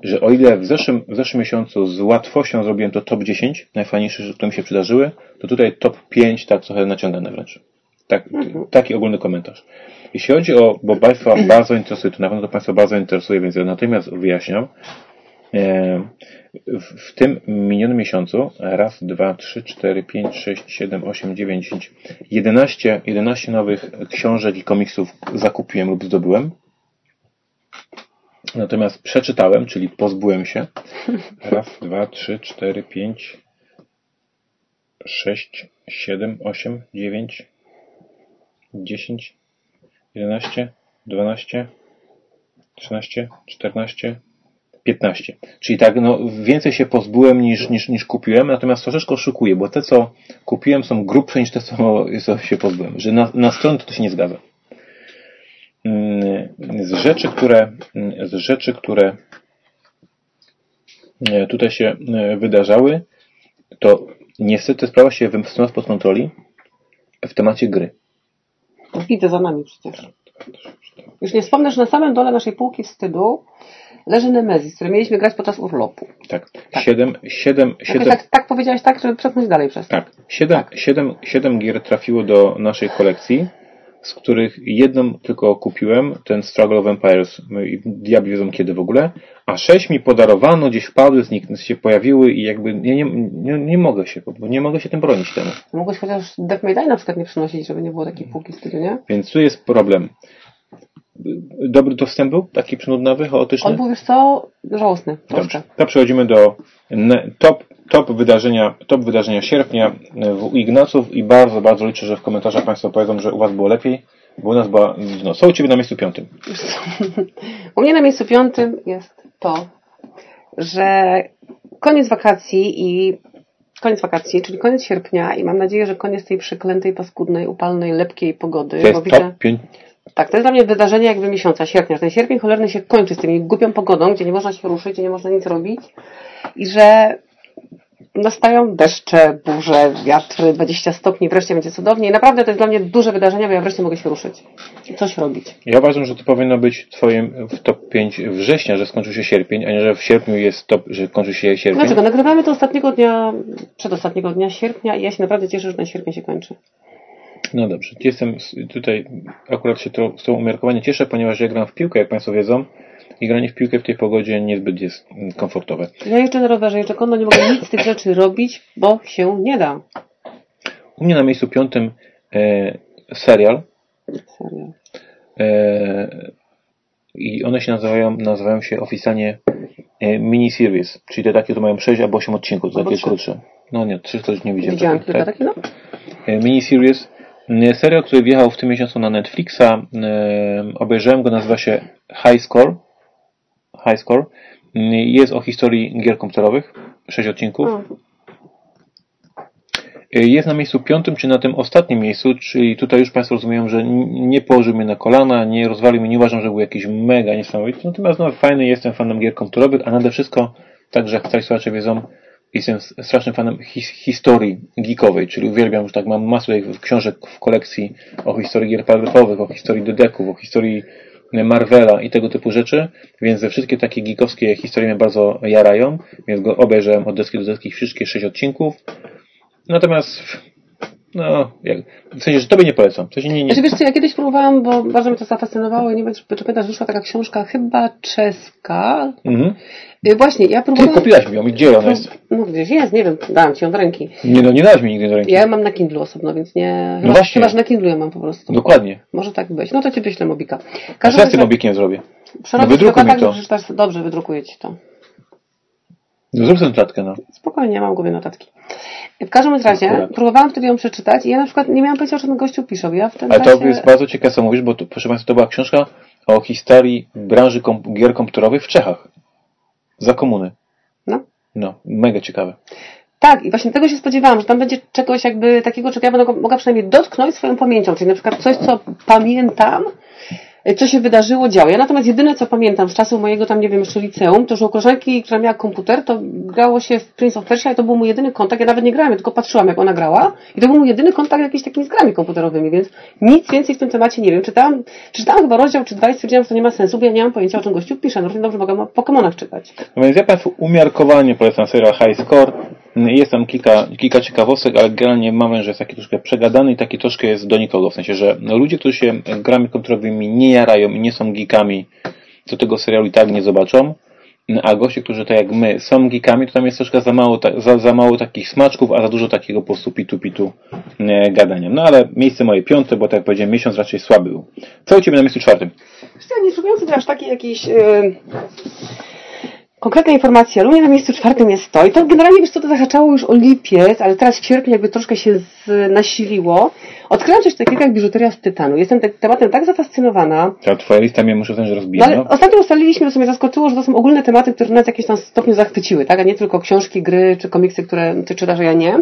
[SPEAKER 1] że o ile w zeszłym, w zeszłym miesiącu z łatwością zrobiłem to top 10 najfajniejszych rzeczy, które mi się przydarzyły, to tutaj top 5 tak trochę naciągane wręcz. Tak, Taki ogólny komentarz. Jeśli chodzi o, bo Państwa bardzo interesuje, to na pewno to Państwa bardzo interesuje, więc ja natychmiast wyjaśniam. E, W, tym minionym miesiącu raz, dwa, trzy, cztery, pięć, sześć, siedem, osiem, dziewięć, dziesięć, jedenaście, jedenaście nowych książek i komiksów zakupiłem lub zdobyłem. Natomiast przeczytałem, czyli pozbyłem się. Raz, dwa, trzy, cztery, pięć, sześć, siedem, osiem, dziewięć, dziesięć, jedenaście, dwanaście, trzynaście, czternaście, 15. Czyli tak, no, więcej się pozbyłem niż, niż, niż kupiłem, natomiast troszeczkę oszukuję, bo te, co kupiłem, są grubsze niż te, co, co się pozbyłem. Że na, na stronę to, to się nie zgadza. Mm, Z rzeczy, które, mm, z rzeczy, które e, tutaj się wydarzały, to niestety sprawa się wymknęła spod kontroli w temacie gry.
[SPEAKER 2] Widzę za nami przecież. Już nie wspomnę, że na samym dole naszej półki wstydu leży Nemezis, który mieliśmy grać podczas urlopu.
[SPEAKER 1] Tak. Siedem, siedem,
[SPEAKER 2] Jakoś
[SPEAKER 1] siedem,
[SPEAKER 2] tak, tak powiedziałeś tak, żeby przepchnąć dalej przez to.
[SPEAKER 1] tak. Siedem, siedem, siedem gier trafiło do naszej kolekcji, z których jedną tylko kupiłem, ten Struggle of Empires, diabli wiedzą kiedy w ogóle, a sześć mi podarowano, gdzieś wpadły, znik- się pojawiły i jakby nie, nie, nie, nie mogę się, bo nie mogę się tym bronić temu.
[SPEAKER 2] Mogłeś chociaż Death May Die na przykład nie przynosić, żeby nie było takiej półki w studiu, nie?
[SPEAKER 1] Więc tu jest problem. Dobry to wstęp był? Taki przynudnowy, chaotyczny?
[SPEAKER 2] On był, wiesz co, żałosny
[SPEAKER 1] Dobrze. To przechodzimy do top, top, wydarzenia, top wydarzenia sierpnia w Ignaców i bardzo, bardzo liczę, że w komentarzach Państwo powiedzą, że u Was było lepiej, bo u nas była, no, co u Ciebie na miejscu piątym?
[SPEAKER 2] U mnie na miejscu piątym jest to, że koniec wakacji i koniec wakacji, czyli koniec sierpnia i mam nadzieję, że koniec tej przeklętej, paskudnej, upalnej, lepkiej pogody,
[SPEAKER 1] To
[SPEAKER 2] bo
[SPEAKER 1] jest
[SPEAKER 2] widzę...
[SPEAKER 1] top pięć,
[SPEAKER 2] Tak, to jest dla mnie wydarzenie jakby miesiąca, sierpnia, że ten sierpień cholerny się kończy z tymi głupią pogodą, gdzie nie można się ruszyć, gdzie nie można nic robić i że nastają deszcze, burze, wiatry, 20 stopni, wreszcie będzie cudownie i naprawdę to jest dla mnie duże wydarzenie, bo ja wreszcie mogę się ruszyć i coś robić.
[SPEAKER 1] Ja uważam, że to powinno być Twoim w top 5 września, że skończył się sierpień, a nie, że w sierpniu jest top, że kończy się sierpień.
[SPEAKER 2] Dlaczego? Nagrywamy to ostatniego dnia, przedostatniego dnia sierpnia i ja się naprawdę cieszę, że ten sierpień się kończy.
[SPEAKER 1] No dobrze, jestem tutaj, akurat się to, z tą umiarkowanie cieszę, ponieważ ja gram w piłkę, jak Państwo wiedzą, i granie w piłkę w tej pogodzie niezbyt jest mm, komfortowe.
[SPEAKER 2] Ja jeżdżę na rowerze, jeżdżę konno, nie mogę nic z tych rzeczy robić, bo się nie da.
[SPEAKER 1] U mnie na miejscu piątym e, serial
[SPEAKER 2] Serio.
[SPEAKER 1] e, i one się nazywają, nazywają się oficjalnie e, miniseries, czyli te takie, to mają 6 albo 8 odcinków, to
[SPEAKER 2] Albo
[SPEAKER 1] takie krótsze. No nie, 3 to już nie widziałem.
[SPEAKER 2] Kilka
[SPEAKER 1] tak?
[SPEAKER 2] takich, no.
[SPEAKER 1] E, Miniseries. Serial, który wjechał w tym miesiącu na Netflixa. Obejrzałem go, nazywa się High Score. High Score. Jest o historii gier komputerowych. 6 odcinków. E, Jest na miejscu piątym, czy na tym ostatnim miejscu, czyli tutaj już Państwo rozumieją, że nie położył mnie na kolana, nie rozwalił mnie, nie uważam, że był jakiś mega niesamowity. Natomiast no, fajny jestem fanem gier komputerowych, a nade wszystko, także jak stali słuchacze wiedzą, jestem strasznym fanem his historii geekowej, czyli uwielbiam, że tak mam masę książek w kolekcji o historii gier padlepowych, o historii dedeków, o historii Marvela i tego typu rzeczy, więc wszystkie takie geekowskie historie mnie bardzo jarają, więc go obejrzałem od deski do deski wszystkie sześć odcinków. Natomiast no, jak, w sensie, że tobie nie polecam. W sensie nie, nie,
[SPEAKER 2] Znaczy, wiesz co, ja kiedyś próbowałam, bo bardzo mnie to zafascynowało i nie wiem, czy, czy pamiętasz, wyszła taka książka chyba czeska.
[SPEAKER 1] mhm.
[SPEAKER 2] Y, Właśnie, ja
[SPEAKER 1] Ty
[SPEAKER 2] próbowałam...
[SPEAKER 1] kupiłaś mi ją, gdzie ona jest?
[SPEAKER 2] No gdzieś jest, nie wiem, dałam ci ją do ręki.
[SPEAKER 1] Nie, no, nie dałaś mi nigdy do ręki.
[SPEAKER 2] Ja mam na Kindle osobno, więc nie... Chyba,
[SPEAKER 1] właśnie.
[SPEAKER 2] chyba, że na Kindle ją mam po prostu.
[SPEAKER 1] Dokładnie.
[SPEAKER 2] Może tak być. No to ci wyślę mobika. Każdy
[SPEAKER 1] ja z tym obikiem zrobię?
[SPEAKER 2] Przerobić
[SPEAKER 1] No wydrukuj mi
[SPEAKER 2] tak,
[SPEAKER 1] to.
[SPEAKER 2] przeczytasz, dobrze, wydrukuję ci to.
[SPEAKER 1] No, zrób sobie notatkę, no.
[SPEAKER 2] Spokojnie, ja mam w głowie notatki. W każdym razie
[SPEAKER 1] Akurat.
[SPEAKER 2] próbowałam wtedy ją przeczytać i ja na przykład nie miałam pojęcia, o czym gościu pisze. bo Ja w tym
[SPEAKER 1] Ale
[SPEAKER 2] czasie...
[SPEAKER 1] to jest bardzo ciekawe, co mówisz, bo to, proszę Państwa, to była książka o historii branży kom gier komputerowych w Czechach. Za komuny.
[SPEAKER 2] No.
[SPEAKER 1] No, mega ciekawe.
[SPEAKER 2] Tak, i właśnie tego się spodziewałam, że tam będzie czegoś jakby takiego, czego ja będę mogła przynajmniej dotknąć swoją pamięcią, czyli na przykład coś, co pamiętam, co się wydarzyło, działo. Ja natomiast jedyne, co pamiętam z czasów mojego tam, nie wiem, jeszcze liceum, to, że u koleżanki, która miała komputer, to grało się w Prince of Persia i to był mój jedyny kontakt. Ja nawet nie grałem, ja tylko patrzyłam, jak ona grała i to był mój jedyny kontakt jakiś takimi z grami komputerowymi, więc nic więcej w tym temacie nie wiem. Czytałam, czytałam chyba rozdział czy dwa i stwierdziłam, że to nie ma sensu, bo ja nie mam pojęcia, o czym gościu pisze. No równie dobrze mogę o Pokemonach czytać.
[SPEAKER 1] No więc ja Państwu umiarkowanie polecam serial High Score. Jest tam kilka, kilka ciekawostek, ale generalnie mam wrażenie, że jest taki troszkę przegadany i taki troszkę jest do nikogo. W sensie, że no, ludzie, którzy się grami komputerowymi nie jarają i nie są geekami, to tego serialu i tak nie zobaczą. A goście, którzy tak jak my są geekami, to tam jest troszkę za mało, za, za mało takich smaczków, a za dużo takiego po prostu pitu-pitu e, gadania. No ale miejsce moje piąte, bo tak jak powiedziałem, miesiąc raczej słaby był. Co u Ciebie na miejscu czwartym?
[SPEAKER 2] Co, nie szukając sobie aż takiej jakiejś yy, ale u mnie na miejscu czwartym jest to. I to generalnie, wiesz co, to zahaczało już o lipiec, ale teraz w sierpniu jakby troszkę się z, nasiliło. Odkryłam coś takiego jak biżuteria z tytanu. Jestem tym tematem tak zafascynowana.
[SPEAKER 1] Ta Twoja lista mnie muszę wziąć, że
[SPEAKER 2] No,
[SPEAKER 1] rozbija.
[SPEAKER 2] ale
[SPEAKER 1] No.
[SPEAKER 2] ostatnio ustaliliśmy, to mnie zaskoczyło, że to są ogólne tematy, które nas w jakimś tam stopniu zachwyciły, tak? A nie tylko książki, gry czy komiksy, które ty czytasz, a ja nie.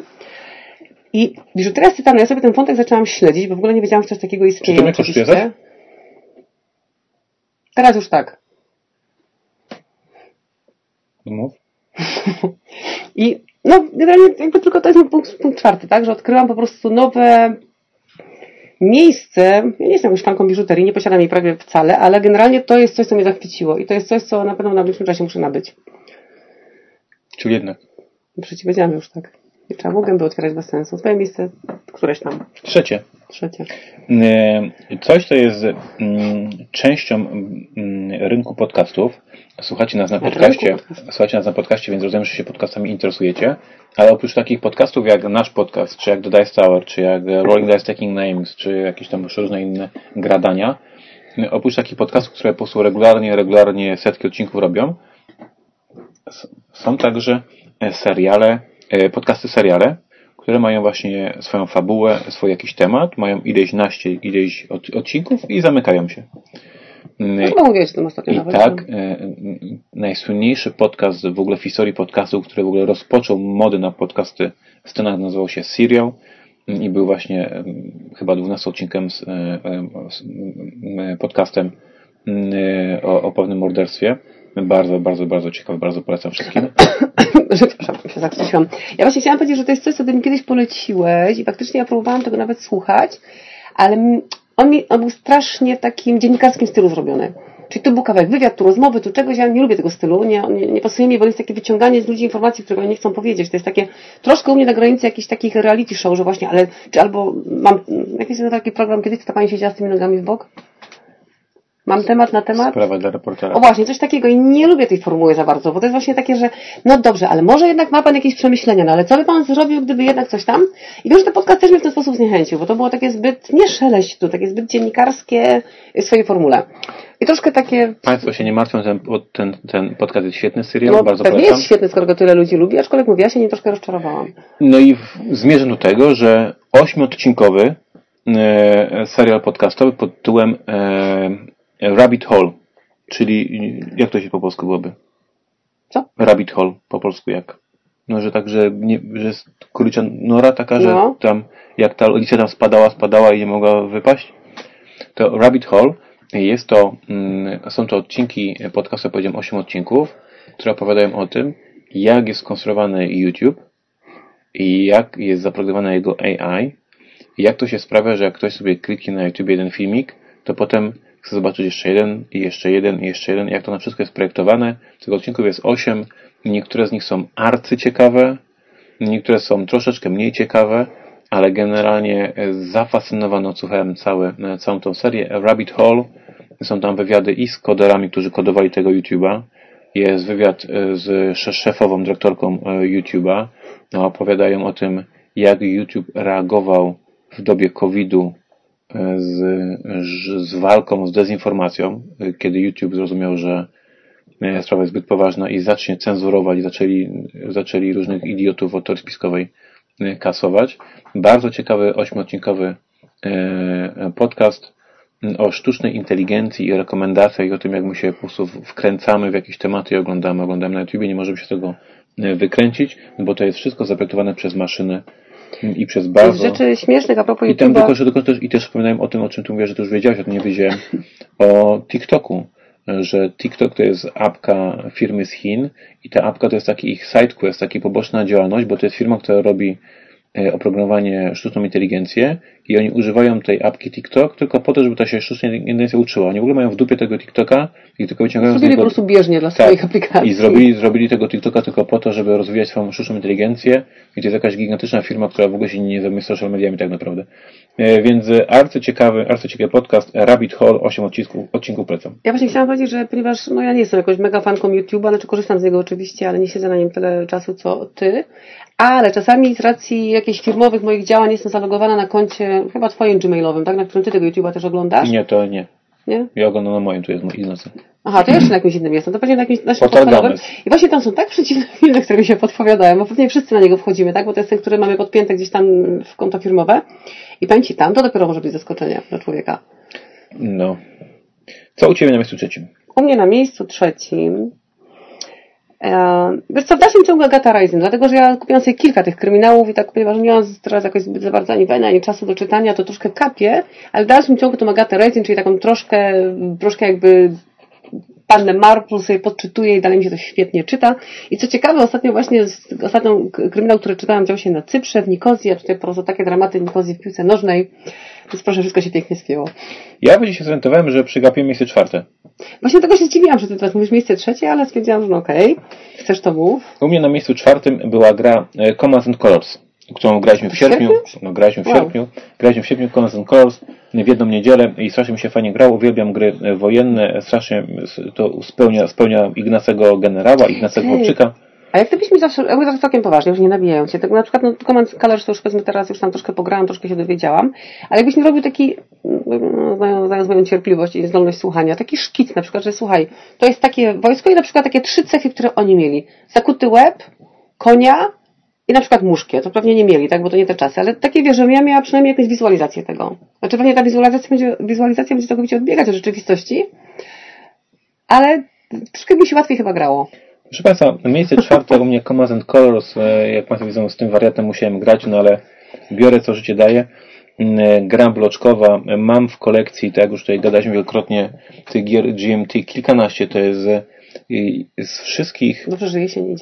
[SPEAKER 2] I biżuteria z tytanu, ja sobie ten wątek zaczęłam śledzić, bo w ogóle nie wiedziałam, że coś takiego istnieje.
[SPEAKER 1] Czy to mnie kosztuje?
[SPEAKER 2] Teraz już tak.
[SPEAKER 1] Mów.
[SPEAKER 2] I no, generalnie jakby tylko to jest mój punkt, punkt czwarty, tak, że odkryłam po prostu nowe miejsce, ja nie jestem jakąś fanką biżuterii, nie posiadam jej prawie wcale, ale generalnie to jest coś, co mnie zachwyciło i to jest coś, co na pewno w najbliższym czasie muszę nabyć.
[SPEAKER 1] Czyli jednak.
[SPEAKER 2] Przecież powiedziałam już tak. Nie trzeba było gęby otwierać bez sensu. Swoje miejsce, któreś tam.
[SPEAKER 1] Trzecie.
[SPEAKER 2] Trzecie.
[SPEAKER 1] Y, Coś, co jest mm, częścią mm, rynku podcastów. Słuchacie nas na podcaście,
[SPEAKER 2] podcastów.
[SPEAKER 1] słuchacie nas na podcaście, więc rozumiem, że się podcastami interesujecie. Ale oprócz takich podcastów jak nasz podcast, czy jak The Dice Tower, czy jak Rolling Dice Taking Names, czy jakieś tam różne inne gradania, y, oprócz takich podcastów, które po prostu regularnie, regularnie setki odcinków robią, są także e, seriale, podcasty seriale, które mają właśnie swoją fabułę, swój jakiś temat, mają ileś naście, ileś od- odcinków i zamykają się. Mm,
[SPEAKER 2] Chyba mówiłeś o tym ostatnio
[SPEAKER 1] I
[SPEAKER 2] nawet.
[SPEAKER 1] tak, e, m, najsłynniejszy podcast w ogóle w historii podcastów, który w ogóle rozpoczął modę na podcasty w Stanach, nazywał się Serial mm, i był właśnie em, chyba 12 odcinkiem z, e, z podcastem mm, e, o, o pewnym morderstwie. Bardzo, bardzo, bardzo ciekawy, bardzo polecam wszystkim.
[SPEAKER 2] przepraszam, się zakrzycziłam. Ja właśnie chciałam powiedzieć, że to jest coś, co ty mi kiedyś poleciłeś i faktycznie ja próbowałam tego nawet słuchać, ale on, mi, on był strasznie w takim dziennikarskim stylu zrobiony. Czyli tu był kawałek wywiad, tu rozmowy, tu czegoś, ja nie lubię tego stylu, nie, nie, nie pasuje mi, bo jest takie wyciąganie z ludzi informacji, które oni nie chcą powiedzieć. To jest takie, troszkę u mnie na granicy jakichś takich reality show, że właśnie, ale, czy albo mam, jakiś taki program, kiedyś ta pani siedziała z tymi nogami w bok? Mam temat na temat?
[SPEAKER 1] Sprawa dla reportera.
[SPEAKER 2] O właśnie, coś takiego i nie lubię tej formuły za bardzo, bo to jest właśnie takie, że no dobrze, ale może jednak ma Pan jakieś przemyślenia, no ale co by Pan zrobił, gdyby jednak coś tam? I wiem, że ten podcast też mnie w ten sposób zniechęcił, bo to było takie zbyt, nie szeleść tu, takie zbyt dziennikarskie w swojej formule. I troszkę takie,
[SPEAKER 1] Państwo się nie martwią, ten, ten, ten podcast jest świetny serial,
[SPEAKER 2] no
[SPEAKER 1] bardzo polecam.
[SPEAKER 2] jest świetny, skoro go tyle ludzi lubi, aczkolwiek mówię, ja się nie troszkę rozczarowałam.
[SPEAKER 1] No i w, zmierzę do tego, że ośmiodcinkowy e, serial podcastowy pod tytułem e, Rabbit Hole, czyli jak to się po polsku byłoby?
[SPEAKER 2] Co?
[SPEAKER 1] Rabbit Hole, po polsku jak? No, że tak, że, nie, że jest kulicza nora taka, że
[SPEAKER 2] No.
[SPEAKER 1] tam, jak ta licja tam spadała, spadała i nie mogła wypaść, to Rabbit Hole jest to, mm, są to odcinki podcastu, powiedziałem 8 odcinków, które opowiadają o tym, jak jest skonstruowany YouTube, i jak jest zaprogramowane jego AI jak to się sprawia, że jak ktoś sobie kliknie na YouTube jeden filmik, to potem chce zobaczyć jeszcze jeden i jeszcze jeden i jeszcze jeden, jak to na wszystko jest projektowane. Tych odcinków jest osiem, niektóre z nich są arcyciekawe, niektóre są troszeczkę mniej ciekawe, ale generalnie e, zafascynowany odsłuchałem cały, e, całą tą serię. Rabbit Hole, są tam wywiady i z koderami, którzy kodowali tego YouTube'a, jest wywiad e, z sze- szefową, dyrektorką YouTube'a. No, opowiadają o tym, jak YouTube reagował w dobie COVID-u z, z, walką z dezinformacją, kiedy YouTube zrozumiał, że e, sprawa jest zbyt poważna i zacznie cenzurować, zaczęli, zaczęli różnych idiotów od teorii spiskowej e, kasować. Bardzo ciekawy ośmiodcinkowy e, podcast o sztucznej inteligencji i rekomendacjach i o tym, jak my się po prostu wkręcamy w jakieś tematy i oglądamy. Oglądamy na YouTube, nie możemy się tego wykręcić, bo to jest wszystko zaprojektowane przez maszyny i przez
[SPEAKER 2] Z
[SPEAKER 1] bardzo...
[SPEAKER 2] rzeczy śmiesznych a propos
[SPEAKER 1] I tam
[SPEAKER 2] YouTube'a,
[SPEAKER 1] tylko, że tylko też, i też wspominałem o tym, o czym tu mówię, że to już wiedziałeś, o tym nie wiedziałem, o TikToku, że TikTok to jest apka firmy z Chin i ta apka to jest taki ich side quest, taka poboczna działalność, bo to jest firma, która robi e, oprogramowanie sztuczną inteligencję i oni używają tej apki TikTok tylko po to, żeby ta się sztuczna inteligencja uczyła. Oni w ogóle mają w dupie tego TikToka i tylko wyciągają z
[SPEAKER 2] zrobili po
[SPEAKER 1] niego...
[SPEAKER 2] prostu bieżnie dla swoich aplikacji.
[SPEAKER 1] I zrobili, zrobili tego TikToka tylko po to, żeby rozwijać swoją sztuczną inteligencję. I to jest jakaś gigantyczna firma, która w ogóle się nie zajmuje social mediami tak naprawdę. E, Więc arcy ciekawy, arcy ciekawy podcast Rabbit Hole, 8 odcinków, odcinków polecam.
[SPEAKER 2] Ja właśnie chciałam powiedzieć, że ponieważ no ja nie jestem jakąś mega fanką YouTube'a, znaczy korzystam z niego oczywiście, ale nie siedzę na nim tyle czasu co ty, ale czasami z racji jakichś firmowych moich działań jestem zalogowana na koncie chyba twoim gmailowym, tak, na którym ty tego YouTube'a też oglądasz,
[SPEAKER 1] Nie, to nie.
[SPEAKER 2] nie?
[SPEAKER 1] Ja oglądam na moim, tu jest mój Ignacy.
[SPEAKER 2] Aha, to jeszcze na jakimś innym jestem, to pewnie na jakimś naszym podstawowym. I właśnie tam są tak przeciwne filmy, które mi się podpowiadają, bo pewnie wszyscy na niego wchodzimy, tak, bo to jest ten, który mamy podpięte gdzieś tam w konto firmowe i powiem Ci, tam to dopiero może być zaskoczenie dla człowieka.
[SPEAKER 1] No. Co u Ciebie na miejscu trzecim?
[SPEAKER 2] U mnie na miejscu trzecim. E, wiesz co, w dalszym ciągu Agata Rising, dlatego że ja kupiłam sobie kilka tych kryminałów i tak, ponieważ nie mam teraz jakoś zbyt za bardzo ani wena, ani czasu do czytania, to troszkę kapię, ale w dalszym ciągu tą Agatę Rising, czyli taką troszkę, troszkę jakby Pannę Marple sobie podczytuję i dalej mi się to świetnie czyta. I co ciekawe, ostatnio właśnie, ostatnią kryminał, który czytałam, dział się na Cyprze, w Nikozji, a tutaj po prostu takie dramaty Nikozji w piłce nożnej. Więc proszę, wszystko się pięknie spięło.
[SPEAKER 1] Ja będzie się zorientowałem, że przegapiłem miejsce czwarte.
[SPEAKER 2] Właśnie tego się zdziwiłam, że ty teraz mówisz miejsce trzecie, ale stwierdziłam, że no okej, okay. chcesz to mów.
[SPEAKER 1] U mnie na miejscu czwartym była gra e, Commands and Colors, którą graliśmy w sierpniu. No, graliśmy w wow. sierpniu. Graliśmy w sierpniu Commands and Colors w jedną niedzielę i strasznie mi się fajnie grało. Uwielbiam gry e, wojenne. Strasznie to spełnia, spełnia Ignacego generała, Ignacego okay. Chłopczyka.
[SPEAKER 2] A jak gdybyś mi zawsze, jakby tak całkiem poważnie, już nie nabijają cię, tak na przykład, no, Command Colors to już powiedzmy teraz już tam troszkę pograłam, troszkę się dowiedziałam, ale jakbyś mi robił taki, no, znając moją cierpliwość i zdolność słuchania, taki szkic na przykład, że słuchaj, to jest takie wojsko i na przykład takie trzy cechy, które oni mieli. Zakuty łeb, konia i na przykład muszkie. To pewnie nie mieli, tak, bo to nie te czasy, ale takie wiesz, że ja miała przynajmniej jakąś wizualizację tego. Znaczy pewnie ta wizualizacja będzie, wizualizacja będzie całkowicie odbiegać od rzeczywistości, ale troszkę mi się łatwiej chyba grało.
[SPEAKER 1] Proszę Państwa, miejsce czwarte u mnie Commands and Colors. E, jak Państwo widzą, z tym wariatem musiałem grać, no ale biorę co życie daje. Mm, e, gra bloczkowa. Mam w kolekcji, tak jak już tutaj gadaliśmy wielokrotnie, tych gier GMT kilkanaście. To jest z wszystkich,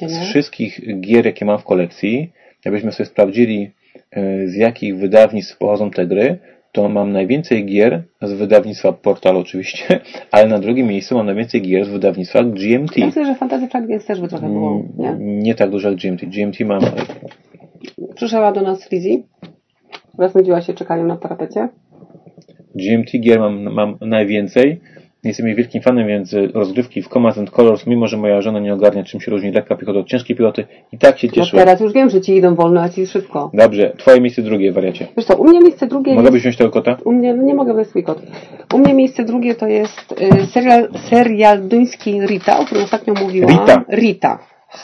[SPEAKER 2] nie?
[SPEAKER 1] z wszystkich gier, jakie mam w kolekcji, jakbyśmy sobie sprawdzili, e, z jakich wydawnictw pochodzą te gry, to mam najwięcej gier z wydawnictwa Portal oczywiście, ale na drugim miejscu mam najwięcej gier z wydawnictwa GMT.
[SPEAKER 2] Ja myślę, że Fantasy Games też by trochę było, nie?
[SPEAKER 1] Nie tak dużo jak GMT. GMT mam...
[SPEAKER 2] Przyszła do nas Lizzie. Roznudziła się czekaniem na parapecie.
[SPEAKER 1] GMT gier mam, mam najwięcej. Jestem jej wielkim fanem, więc rozgrywki w Commands and Colors, mimo że moja żona nie ogarnia, czym się różni lekka piechota od ciężkiej piloty, i tak się no cieszyłem.
[SPEAKER 2] No teraz już wiem, że ci idą wolno, a ci szybko.
[SPEAKER 1] Dobrze, twoje miejsce drugie, wariacie.
[SPEAKER 2] Wiesz co, u mnie miejsce drugie
[SPEAKER 1] jest... wziąć tego kota?
[SPEAKER 2] U mnie, no nie mogę, jest swój kot. U mnie miejsce drugie to jest y, serial, serial duński Rita, o którym ostatnio mówiłam.
[SPEAKER 1] Rita.
[SPEAKER 2] Rita.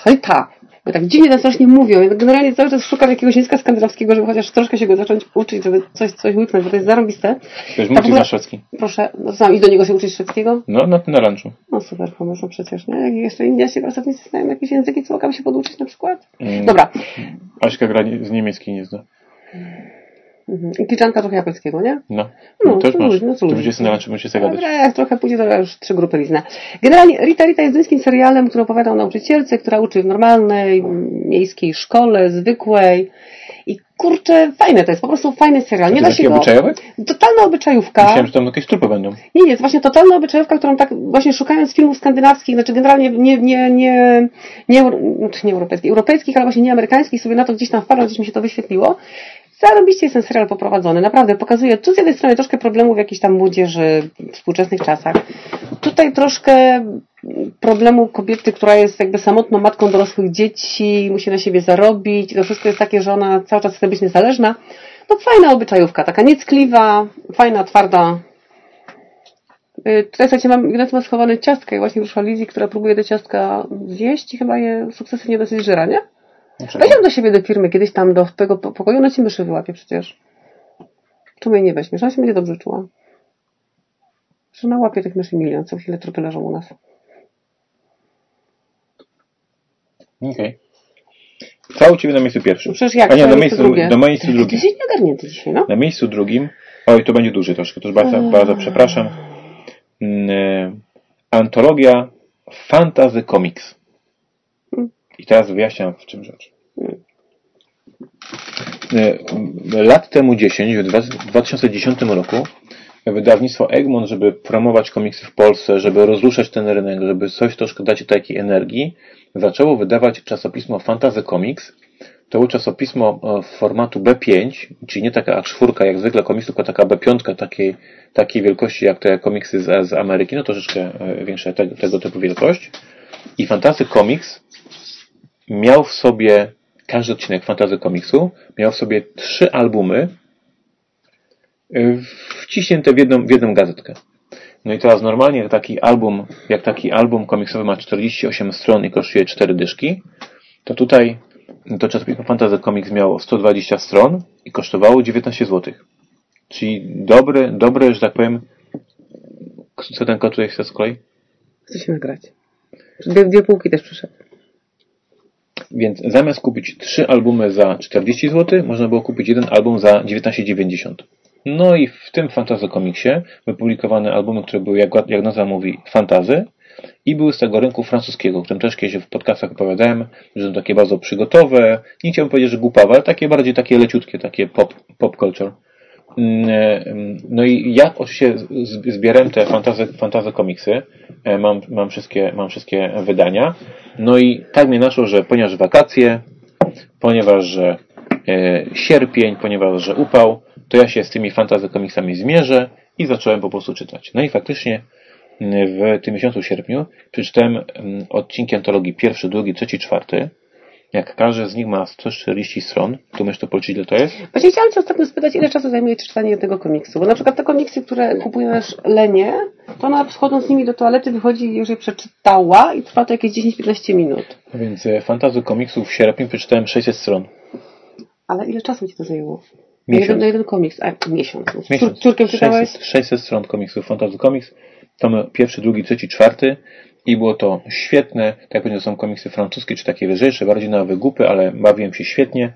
[SPEAKER 2] Rita. Bo tak dziwnie tam strasznie mówią. Ja generalnie cały czas szukam jakiegoś języka skandynawskiego, żeby chociaż troszkę się go zacząć uczyć, żeby coś, coś łyknąć, bo to jest zarąbiste.
[SPEAKER 1] Wiesz, mówisz na szwedzki.
[SPEAKER 2] Proszę, no sam i do niego się uczyć szwedzkiego?
[SPEAKER 1] No, na, na lunchu.
[SPEAKER 2] No super pomysł, no przecież, nie? Jak jeszcze indiańscy pracownicy znają jakieś języki, co mogłam się poduczyć na przykład? Mm. Dobra.
[SPEAKER 1] Aśka gra z niemieckiej nie zna.
[SPEAKER 2] Mhm. I kliczanka trochę japońskiego, nie?
[SPEAKER 1] No. No, to już masz. No, to będzie na czym się zagadać.
[SPEAKER 2] Dobra, trochę pójdzie, to już trzy grupy liznę. Generalnie Rita Rita jest duńskim serialem, który opowiada o nauczycielce, która uczy w normalnej, miejskiej szkole, zwykłej. I kurczę, fajne to jest, po prostu fajny serial. Nie
[SPEAKER 1] da się go. obyczajowy?
[SPEAKER 2] Totalna obyczajówka.
[SPEAKER 1] Myślałem, że tam jakieś trupy będą.
[SPEAKER 2] Nie, nie, właśnie totalna obyczajówka, którą tak właśnie szukając filmów skandynawskich, znaczy generalnie nie, nie, nie, nie, nie europejskich, europejskich, ale właśnie nie amerykańskich, sobie na to gdzieś tam wpadłam, gdzieś mi się to wyświetliło. Zarobiście jest ten serial poprowadzony, naprawdę pokazuje tu z jednej strony troszkę problemów jakiejś tam młodzieży w współczesnych czasach. Tutaj troszkę problemu kobiety, która jest jakby samotną matką dorosłych dzieci, musi na siebie zarobić. To wszystko jest takie, że ona cały czas chce być niezależna. No fajna obyczajówka, taka nieckliwa, fajna, twarda. Y, tutaj słuchajcie, mam Ignacy ma schowane ciastka i właśnie wyszła Lizzie, która próbuje te ciastka zjeść i chyba je sukcesywnie dosyć żera, nie? Dlaczego? Weź do siebie do firmy, kiedyś tam do tego pokoju, ona ci myszy wyłapie przecież. Czemu jej nie weźmiesz? Ona się będzie dobrze czuła. Że na łapie tych myszy milion, co chwilę trupy leżą u nas.
[SPEAKER 1] Okej. Okay. Co u Ciebie na miejscu pierwszym?
[SPEAKER 2] No przecież jak?
[SPEAKER 1] A nie, na miejscu, drugie. do miejscu drugim.
[SPEAKER 2] Ty się ogarnięty dzisiaj, no?
[SPEAKER 1] Na miejscu drugim, oj, to będzie duży troszkę, to już bardzo, eee. bardzo przepraszam. Mm, e, antologia Fantasy Comics. I teraz wyjaśniam w czym rzecz. E, lat temu 10, w 2010 roku wydawnictwo Egmont, żeby promować komiksy w Polsce, żeby rozruszać ten rynek, żeby coś troszkę dać takiej energii, zaczęło wydawać czasopismo Fantasy Comics. To było czasopismo e, formatu B5, czyli nie taka A4 jak zwykle komiks, tylko taka B5 takiej, takiej wielkości jak te komiksy z, z Ameryki, no troszeczkę e, większa te, tego typu wielkość. I Fantasy Comics miał w sobie każdy odcinek Fantasy Komiksu miał w sobie trzy albumy y, wciśnięte w jedną, w jedną gazetkę. No i teraz normalnie taki album, jak taki album komiksowy ma 48 stron i kosztuje 4 dyszki, to tutaj to czasopismo Fantasy Comics miało 120 stron i kosztowało 19 zł. Czyli dobry, dobry, że tak powiem, co ten kot tutaj chce z kolei?
[SPEAKER 2] Chce się nagrać. Dwie, dwie półki też przyszedł.
[SPEAKER 1] Więc zamiast kupić trzy albumy za 40 zł, można było kupić jeden album za 19,90. No i w tym Fantasy Comicsie wypublikowane albumy, które były, jak, jak nazwa mówi, fantazy, i były z tego rynku francuskiego, o którym też kiedyś w podcastach opowiadałem, że to takie bardzo przygotowe, nie chciałbym powiedzieć, że głupawe, ale takie bardziej takie leciutkie, takie pop, pop culture. Mm, e, no i ja oczywiście zbierałem te fantazy, komiksy, e, mam, mam, wszystkie, mam wszystkie wydania, no i tak mnie naszło, że ponieważ wakacje, ponieważ że e, sierpień, ponieważ że upał, to ja się z tymi fantazy komiksami zmierzę i zacząłem po prostu czytać. No i faktycznie w tym miesiącu sierpniu przeczytałem odcinki antologii pierwszy, drugi, trzeci, czwarty. Jak każdy z nich ma 140 stron, to myślę to policzyć, ile to jest?
[SPEAKER 2] Właśnie chciałam Cię ostatnio spytać, ile czasu zajmuje Ci czytanie jednego komiksu? Bo na przykład te komiksy, które kupujesz Lenie, to ona wchodząc z nimi do toalety wychodzi i już je przeczytała i trwa to jakieś 10-15 minut.
[SPEAKER 1] A więc e, fantazy komiksów w sierpniu przeczytałem 600 stron.
[SPEAKER 2] Ale ile czasu Ci to zajęło?
[SPEAKER 1] Miesiąc.
[SPEAKER 2] Jeden, jeden komiks, a miesiąc. Z
[SPEAKER 1] Miesiąc.
[SPEAKER 2] córkiem czytałeś?
[SPEAKER 1] 600, 600 stron komiksów Fantasy Comics. Tom pierwszy, drugi, trzeci, czwarty. I było to świetne. Tak jak powiedziałem, są komiksy francuskie, czy takie lżejsze, bardziej na wygupy, ale bawiłem się świetnie.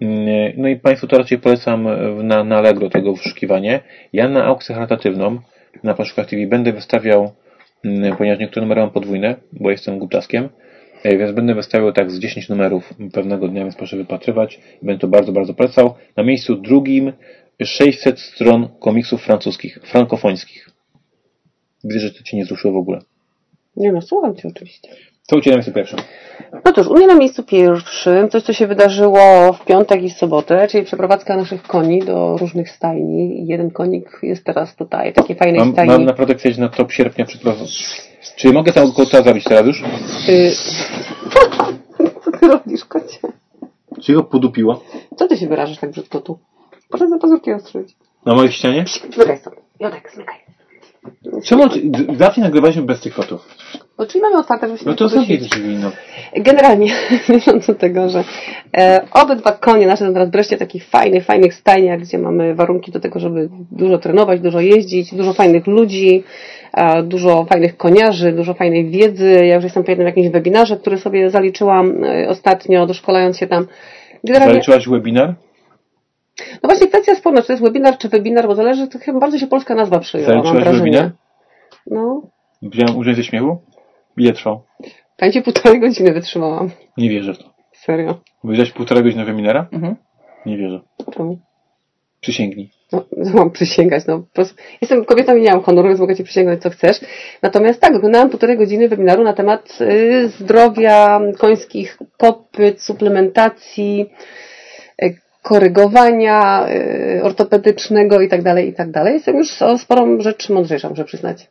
[SPEAKER 1] Mm, No i Państwu to raczej polecam na, na Allegro tego wyszukiwanie. Ja na aukcję charytatywną na Paszukach TV będę wystawiał, mm, ponieważ niektóre numery mam podwójne, bo jestem głuptaskiem, e, więc będę wystawiał tak z 10 numerów pewnego dnia, więc proszę wypatrywać. Będę to bardzo, bardzo polecał. Na miejscu drugim 600 stron komiksów francuskich, frankofońskich. Widzę, że to Ci nie wzruszyło w ogóle.
[SPEAKER 2] Nie no, słucham Cię oczywiście.
[SPEAKER 1] Co u Ciebie na miejscu pierwszym?
[SPEAKER 2] No cóż, u mnie na miejscu pierwszym coś, co się wydarzyło w piątek i w sobotę, czyli przeprowadzka naszych koni do różnych stajni. Jeden konik jest teraz tutaj, takiej fajnej
[SPEAKER 1] Mam,
[SPEAKER 2] stajni.
[SPEAKER 1] mam naprawdę chcieć na top sierpnia przeprowadzać. Czy mogę tego kota zabić teraz już?
[SPEAKER 2] Y... Co ty robisz, kocie?
[SPEAKER 1] Czy go podupiło?
[SPEAKER 2] Co ty się wyrażasz tak brzydko tu? Proszę za pazurki ostrzyć.
[SPEAKER 1] Na mojej ścianie?
[SPEAKER 2] Zmykaj stąd. Jodek, zmykaj.
[SPEAKER 1] Czemu zawsze nagrywaliśmy bez tych kotów?
[SPEAKER 2] Bo drzwi mamy otwarte, żeby się
[SPEAKER 1] No to te drzwi, no.
[SPEAKER 2] Generalnie, mając do tego, że e, obydwa konie nasze są teraz wreszcie w takich fajnych, fajnych stajniach, gdzie mamy warunki do tego, żeby dużo trenować, dużo jeździć, dużo fajnych ludzi, e, dużo fajnych koniarzy, dużo fajnej wiedzy. Ja już jestem po jednym jakimś webinarze, który sobie zaliczyłam e, ostatnio, doszkolając się tam. Generalnie,
[SPEAKER 1] Zaliczyłaś webinar?
[SPEAKER 2] No właśnie kwestia sporna, czy to jest webinar, czy webinar, bo zależy, to chyba bardzo się polska nazwa przyjęła, wrażenie.
[SPEAKER 1] webinar?
[SPEAKER 2] No,
[SPEAKER 1] Wziąłem użyć ze śmiechu? Ile trwał?
[SPEAKER 2] pamięcie półtorej godziny wytrzymałam.
[SPEAKER 1] Nie wierzę w to.
[SPEAKER 2] Serio.
[SPEAKER 1] Wyjrzeć półtora godziny webinara?
[SPEAKER 2] Mhm.
[SPEAKER 1] Nie wierzę.
[SPEAKER 2] Czemu?
[SPEAKER 1] Przysięgnij.
[SPEAKER 2] No, mam przysięgać, no po prostu jestem kobietą i nie mam honoru, więc mogę Ci przysięgnąć co chcesz. Natomiast tak, oglądałam półtorej godziny webinaru na temat y, zdrowia końskich kopyt, suplementacji, korygowania y, ortopedycznego i tak dalej, i tak dalej. Jestem już o sporą rzecz mądrzejsza, muszę przyznać.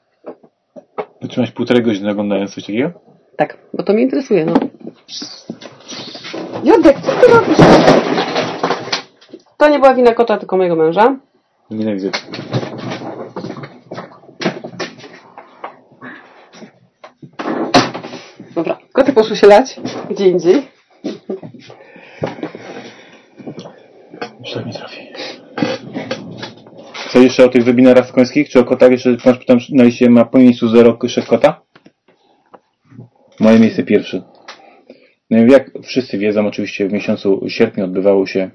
[SPEAKER 1] Wytrzymałeś półtorej godziny oglądając coś takiego?
[SPEAKER 2] Tak, bo to mnie interesuje, no. Jodek, co ty robisz? To nie była wina kota, tylko mojego męża.
[SPEAKER 1] Nienawidzę.
[SPEAKER 2] Dobra, koty poszły się lać gdzie indziej.
[SPEAKER 1] Nie trafi. Co jeszcze o tych webinarach końskich? Czy o kotach? Jeszcze masz tam na liście ma po miejscu zero kyszek kota? Moje miejsce pierwsze. No i jak wszyscy wiedzą, oczywiście w miesiącu sierpniu odbywało się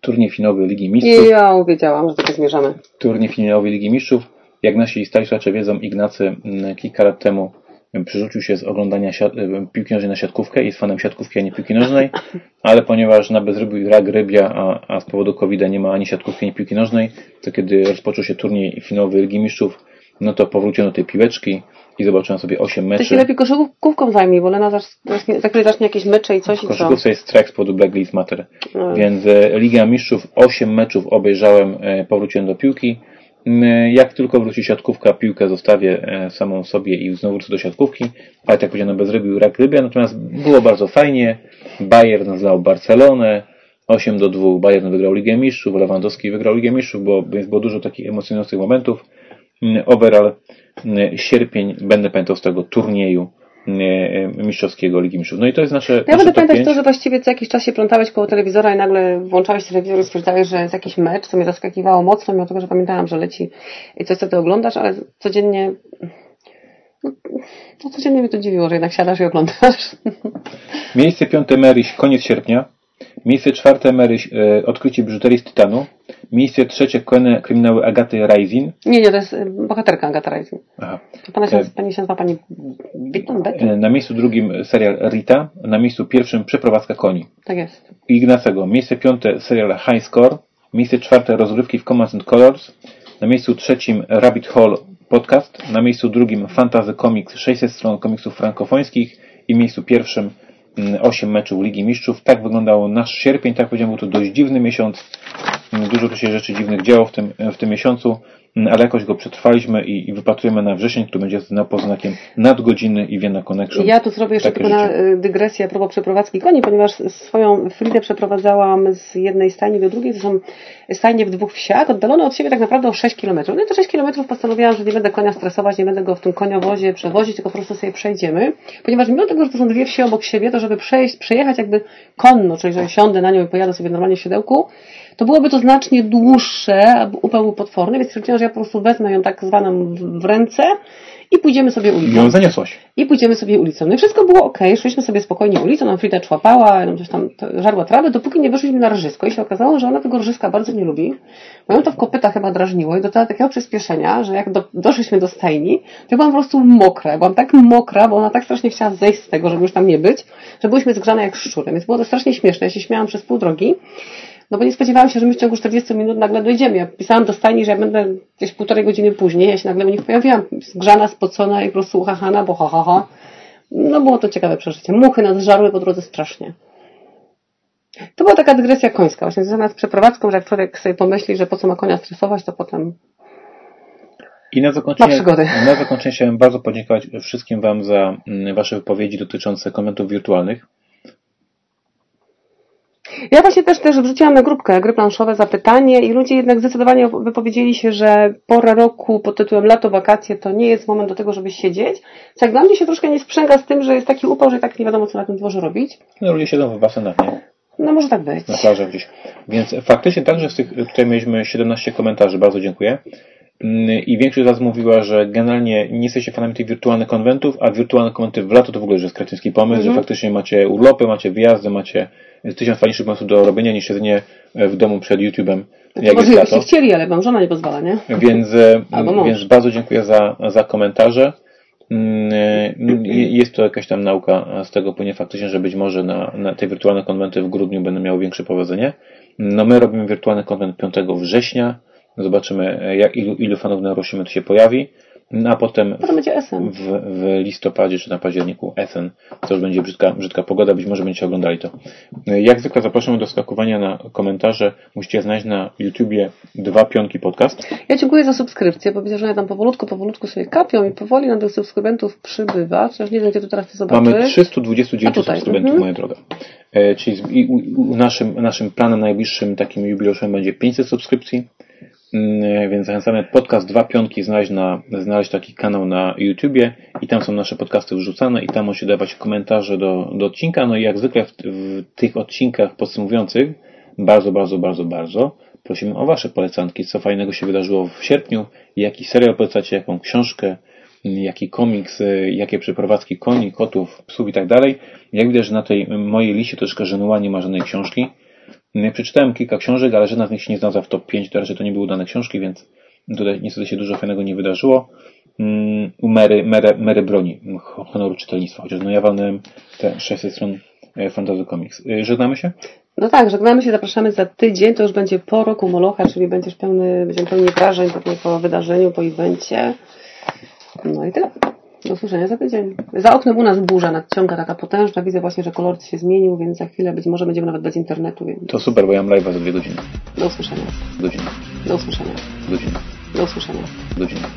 [SPEAKER 1] turniej finałowy Ligi Mistrzów.
[SPEAKER 2] I ja wiedziałam, że tego zmierzamy.
[SPEAKER 1] turniej finałowy Ligi Mistrzów. Jak nasi słuchacze wiedzą, Ignacy mm, kilka lat temu przerzucił się z oglądania y, piłki nożnej na siatkówkę i jest fanem siatkówki, a nie piłki nożnej, ale ponieważ na bezrybiu gra rybia, a, a z powodu covid nie ma ani siatkówki, ani piłki nożnej, to kiedy rozpoczął się turniej finałowy Ligi Mistrzów, no to powróciłem do tej piłeczki i zobaczyłem sobie 8
[SPEAKER 2] Ty się
[SPEAKER 1] meczy.
[SPEAKER 2] lepiej koszykówką zajmij, bo Lena zacznie- zacznie jakieś mecze i coś
[SPEAKER 1] W koszykówce jest strajk z powodu Black Lives Matter. Więc e, Liga Mistrzów, 8 meczów obejrzałem, e, powróciłem do piłki. M, Jak tylko wróci siatkówka, piłkę zostawię e, samą sobie i znowu wrócę do siatkówki. Ale tak powiedziano, bez rybił rak rybia. Natomiast było bardzo fajnie. Bayern zlał Barcelonę. 8 do 2. Bayern wygrał Ligę Mistrzów. Lewandowski wygrał Ligę Mistrzów, bo, więc było dużo takich emocjonujących momentów. M, Overall m, sierpień będę pamiętał z tego turnieju mistrzowskiego Ligi Mistrzów. No i to jest nasze
[SPEAKER 2] Ja
[SPEAKER 1] nasze
[SPEAKER 2] będę pamiętać
[SPEAKER 1] 5.
[SPEAKER 2] to, że właściwie co jakiś czas się plątałeś koło telewizora i nagle włączałeś telewizor i stwierdzałeś, że jest jakiś mecz, co mnie zaskakiwało mocno, mimo tego, że pamiętałam, że leci i coś, co ty oglądasz, ale codziennie no, no codziennie mnie to dziwiło, że jednak siadasz i oglądasz.
[SPEAKER 1] Miejsce piąte Maryś, koniec sierpnia. Miejsce czwarte Maryś, e, odkrycie biżuterii z tytanu. Miejsce trzecie kolejne kryminały Agaty Raisin.
[SPEAKER 2] Nie, nie, to jest y, bohaterka Agata Raisin. Aha. Pana się, e... Pani się nazywa Pani Bitton,
[SPEAKER 1] e, Na miejscu drugim serial Rita, na miejscu pierwszym Przeprowadzka koni.
[SPEAKER 2] Tak jest.
[SPEAKER 1] Ignacego. Miejsce piąte serial High Score, miejsce czwarte Rozrywki w Commands and Colors, na miejscu trzecim Rabbit Hole Podcast, na miejscu drugim Fantasy Comics 600 stron komiksów frankofońskich i miejscu pierwszym 8 mm, meczów Ligi Mistrzów. Tak wyglądał nasz sierpień, tak powiedziałem, był to dość dziwny miesiąc. Dużo tu się rzeczy dziwnych działo w tym, w tym miesiącu. Ale jakoś go przetrwaliśmy i, i wypatrujemy na wrzesień, który będzie na poznakiem nadgodziny i Vienna Connection.
[SPEAKER 2] Ja tu zrobię jeszcze tylko na y, dygresję a propos przeprowadzki koni, ponieważ swoją Fridę przeprowadzałam z jednej stajni do drugiej. To są stajnie w dwóch wsiach, oddalone od siebie tak naprawdę o 6 km. No i to 6 km postanowiłam, że nie będę konia stresować, nie będę go w tym koniowozie przewozić, tylko po prostu sobie przejdziemy. Ponieważ mimo tego, że to są dwie wsie obok siebie, to żeby przejść, przejechać jakby konno, czyli że siądę na nią i pojadę sobie normalnie w siodełku, to byłoby to znacznie dłuższe, upał był potworny, więc stwierdziłam, że ja po prostu wezmę ją tak zwaną w ręce i pójdziemy sobie ulicą. I
[SPEAKER 1] ją zaniosłaś.
[SPEAKER 2] I pójdziemy sobie ulicą. No i wszystko było ok, szliśmy sobie spokojnie ulicą, nam Frida człapała, nam coś tam żarła trawę, dopóki nie wyszliśmy na rżysko i się okazało, że ona tego rżyska bardzo nie lubi. Bo ją to w kopyta chyba drażniło i do takiego przyspieszenia, że jak do, doszliśmy do stajni, to ja byłam po prostu mokra. Byłam tak mokra, bo ona tak strasznie chciała zejść z tego, żeby już tam nie być, że byliśmy zgrzane jak szczury. Więc było to strasznie śmieszne. Ja się śmiałam przez pół drogi. No bo nie spodziewałam się, że my w ciągu 40 minut nagle dojdziemy. Ja pisałam do stajni, że ja będę gdzieś półtorej godziny później. Ja się nagle u nich pojawiłam, zgrzana, spocona i po prostu uchachana, bo ha, ha, ha. No było to ciekawe przeżycie. Muchy nas żarły po drodze strasznie. To była taka dygresja końska, właśnie związana z przeprowadzką, że jak człowiek sobie pomyśli, że po co ma konia stresować, to potem
[SPEAKER 1] i na zakończenie, na zakończenie chciałem bardzo podziękować wszystkim Wam za mm, Wasze wypowiedzi dotyczące komentów wirtualnych.
[SPEAKER 2] Ja właśnie też też wrzuciłam na grupkę gry planszowe zapytanie i ludzie jednak zdecydowanie wypowiedzieli się, że pora roku pod tytułem lato, wakacje to nie jest moment do tego, żeby siedzieć. Co jak dla mnie się troszkę nie sprzęga z tym, że jest taki upał, że tak nie wiadomo co na tym dworze robić.
[SPEAKER 1] No ludzie siedzą w basenach, nie?
[SPEAKER 2] No może tak być.
[SPEAKER 1] Na plażach gdzieś. Więc faktycznie także z tych, tutaj mieliśmy 17 komentarzy, bardzo dziękuję. Mm, I większość z Was mówiła, że generalnie nie jesteście fanami tych wirtualnych konwentów, a wirtualne konwenty w lato to w ogóle już jest kretyński pomysł, że mhm. faktycznie macie urlopy, macie wyjazdy, macie tysiąc fajniejszych pomysłów do robienia niż siedzenie w domu przed YouTube'em.
[SPEAKER 2] To jak może byście chcieli, ale wam żona nie pozwala, nie?
[SPEAKER 1] Więc, e, więc bardzo dziękuję za, za komentarze. Mm, e, jest to jakaś tam nauka z tego płynie faktycznie, że być może na, na te wirtualne konwenty w grudniu będą miały większe powodzenie. No my robimy wirtualny konwent 5 września. Zobaczymy, jak, ilu, ilu fanów na Eurosimy tu się pojawi. No, a potem. W, w listopadzie czy na październiku Essen. To już będzie brzydka, brzydka pogoda, być może będziecie oglądali to. Jak zwykle zapraszamy do skakowania na komentarze. Musicie znaleźć na YouTubie dwa pionki podcast.
[SPEAKER 2] Ja dziękuję za subskrypcję, bo widzę, że ja tam powolutku, powolutku sobie kapią i powoli na tych subskrybentów przybywa. Chociaż nie wiem, gdzie tu teraz to zobaczy.
[SPEAKER 1] Mamy 329 subskrybentów, mhm. moja droga. E, czyli u, u, naszym, naszym planem najbliższym takim jubileuszem będzie 500 subskrypcji. Mm, więc zachęcamy podcast Dwa Pionki znaleźć, na, znaleźć taki kanał na YouTubie i tam są nasze podcasty wrzucane i tam możecie dawać komentarze do, do odcinka. No i jak zwykle w, w tych odcinkach podsumowujących bardzo, bardzo, bardzo, bardzo prosimy o Wasze polecanki, co fajnego się wydarzyło w sierpniu, jaki serial polecacie, jaką książkę, jaki komiks, jakie przeprowadzki koni, kotów, psów i tak dalej. Jak widać, na tej mojej liście troszkę żenuła nie ma żadnej książki. Przeczytałem kilka książek, ale żadna z nich się nie znalazła w top 5, to raczej to nie były udane książki, więc tutaj niestety się dużo fajnego nie wydarzyło. Mm, u Mary, Mary, Mary broni honoru czytelnictwa, chociaż no ja walnąłem te 600 stron e, Fantasy Comics. E, żegnamy się?
[SPEAKER 2] No tak, żegnamy się, zapraszamy za tydzień, to już będzie po roku Molocha, czyli będziesz pełny, będziemy pełni wrażeń pewnie po wydarzeniu, po evencie. No i tyle. Do usłyszenia za tydzień. Za oknem u nas burza nadciąga taka potężna. Widzę właśnie, że kolor się zmienił, więc za chwilę być może będziemy nawet bez internetu. Więc...
[SPEAKER 1] To super, bo ja mam live'a za dwie godziny.
[SPEAKER 2] Do usłyszenia.
[SPEAKER 1] Godzina.
[SPEAKER 2] Do usłyszenia.
[SPEAKER 1] Godzina.
[SPEAKER 2] Do usłyszenia.
[SPEAKER 1] Godzina.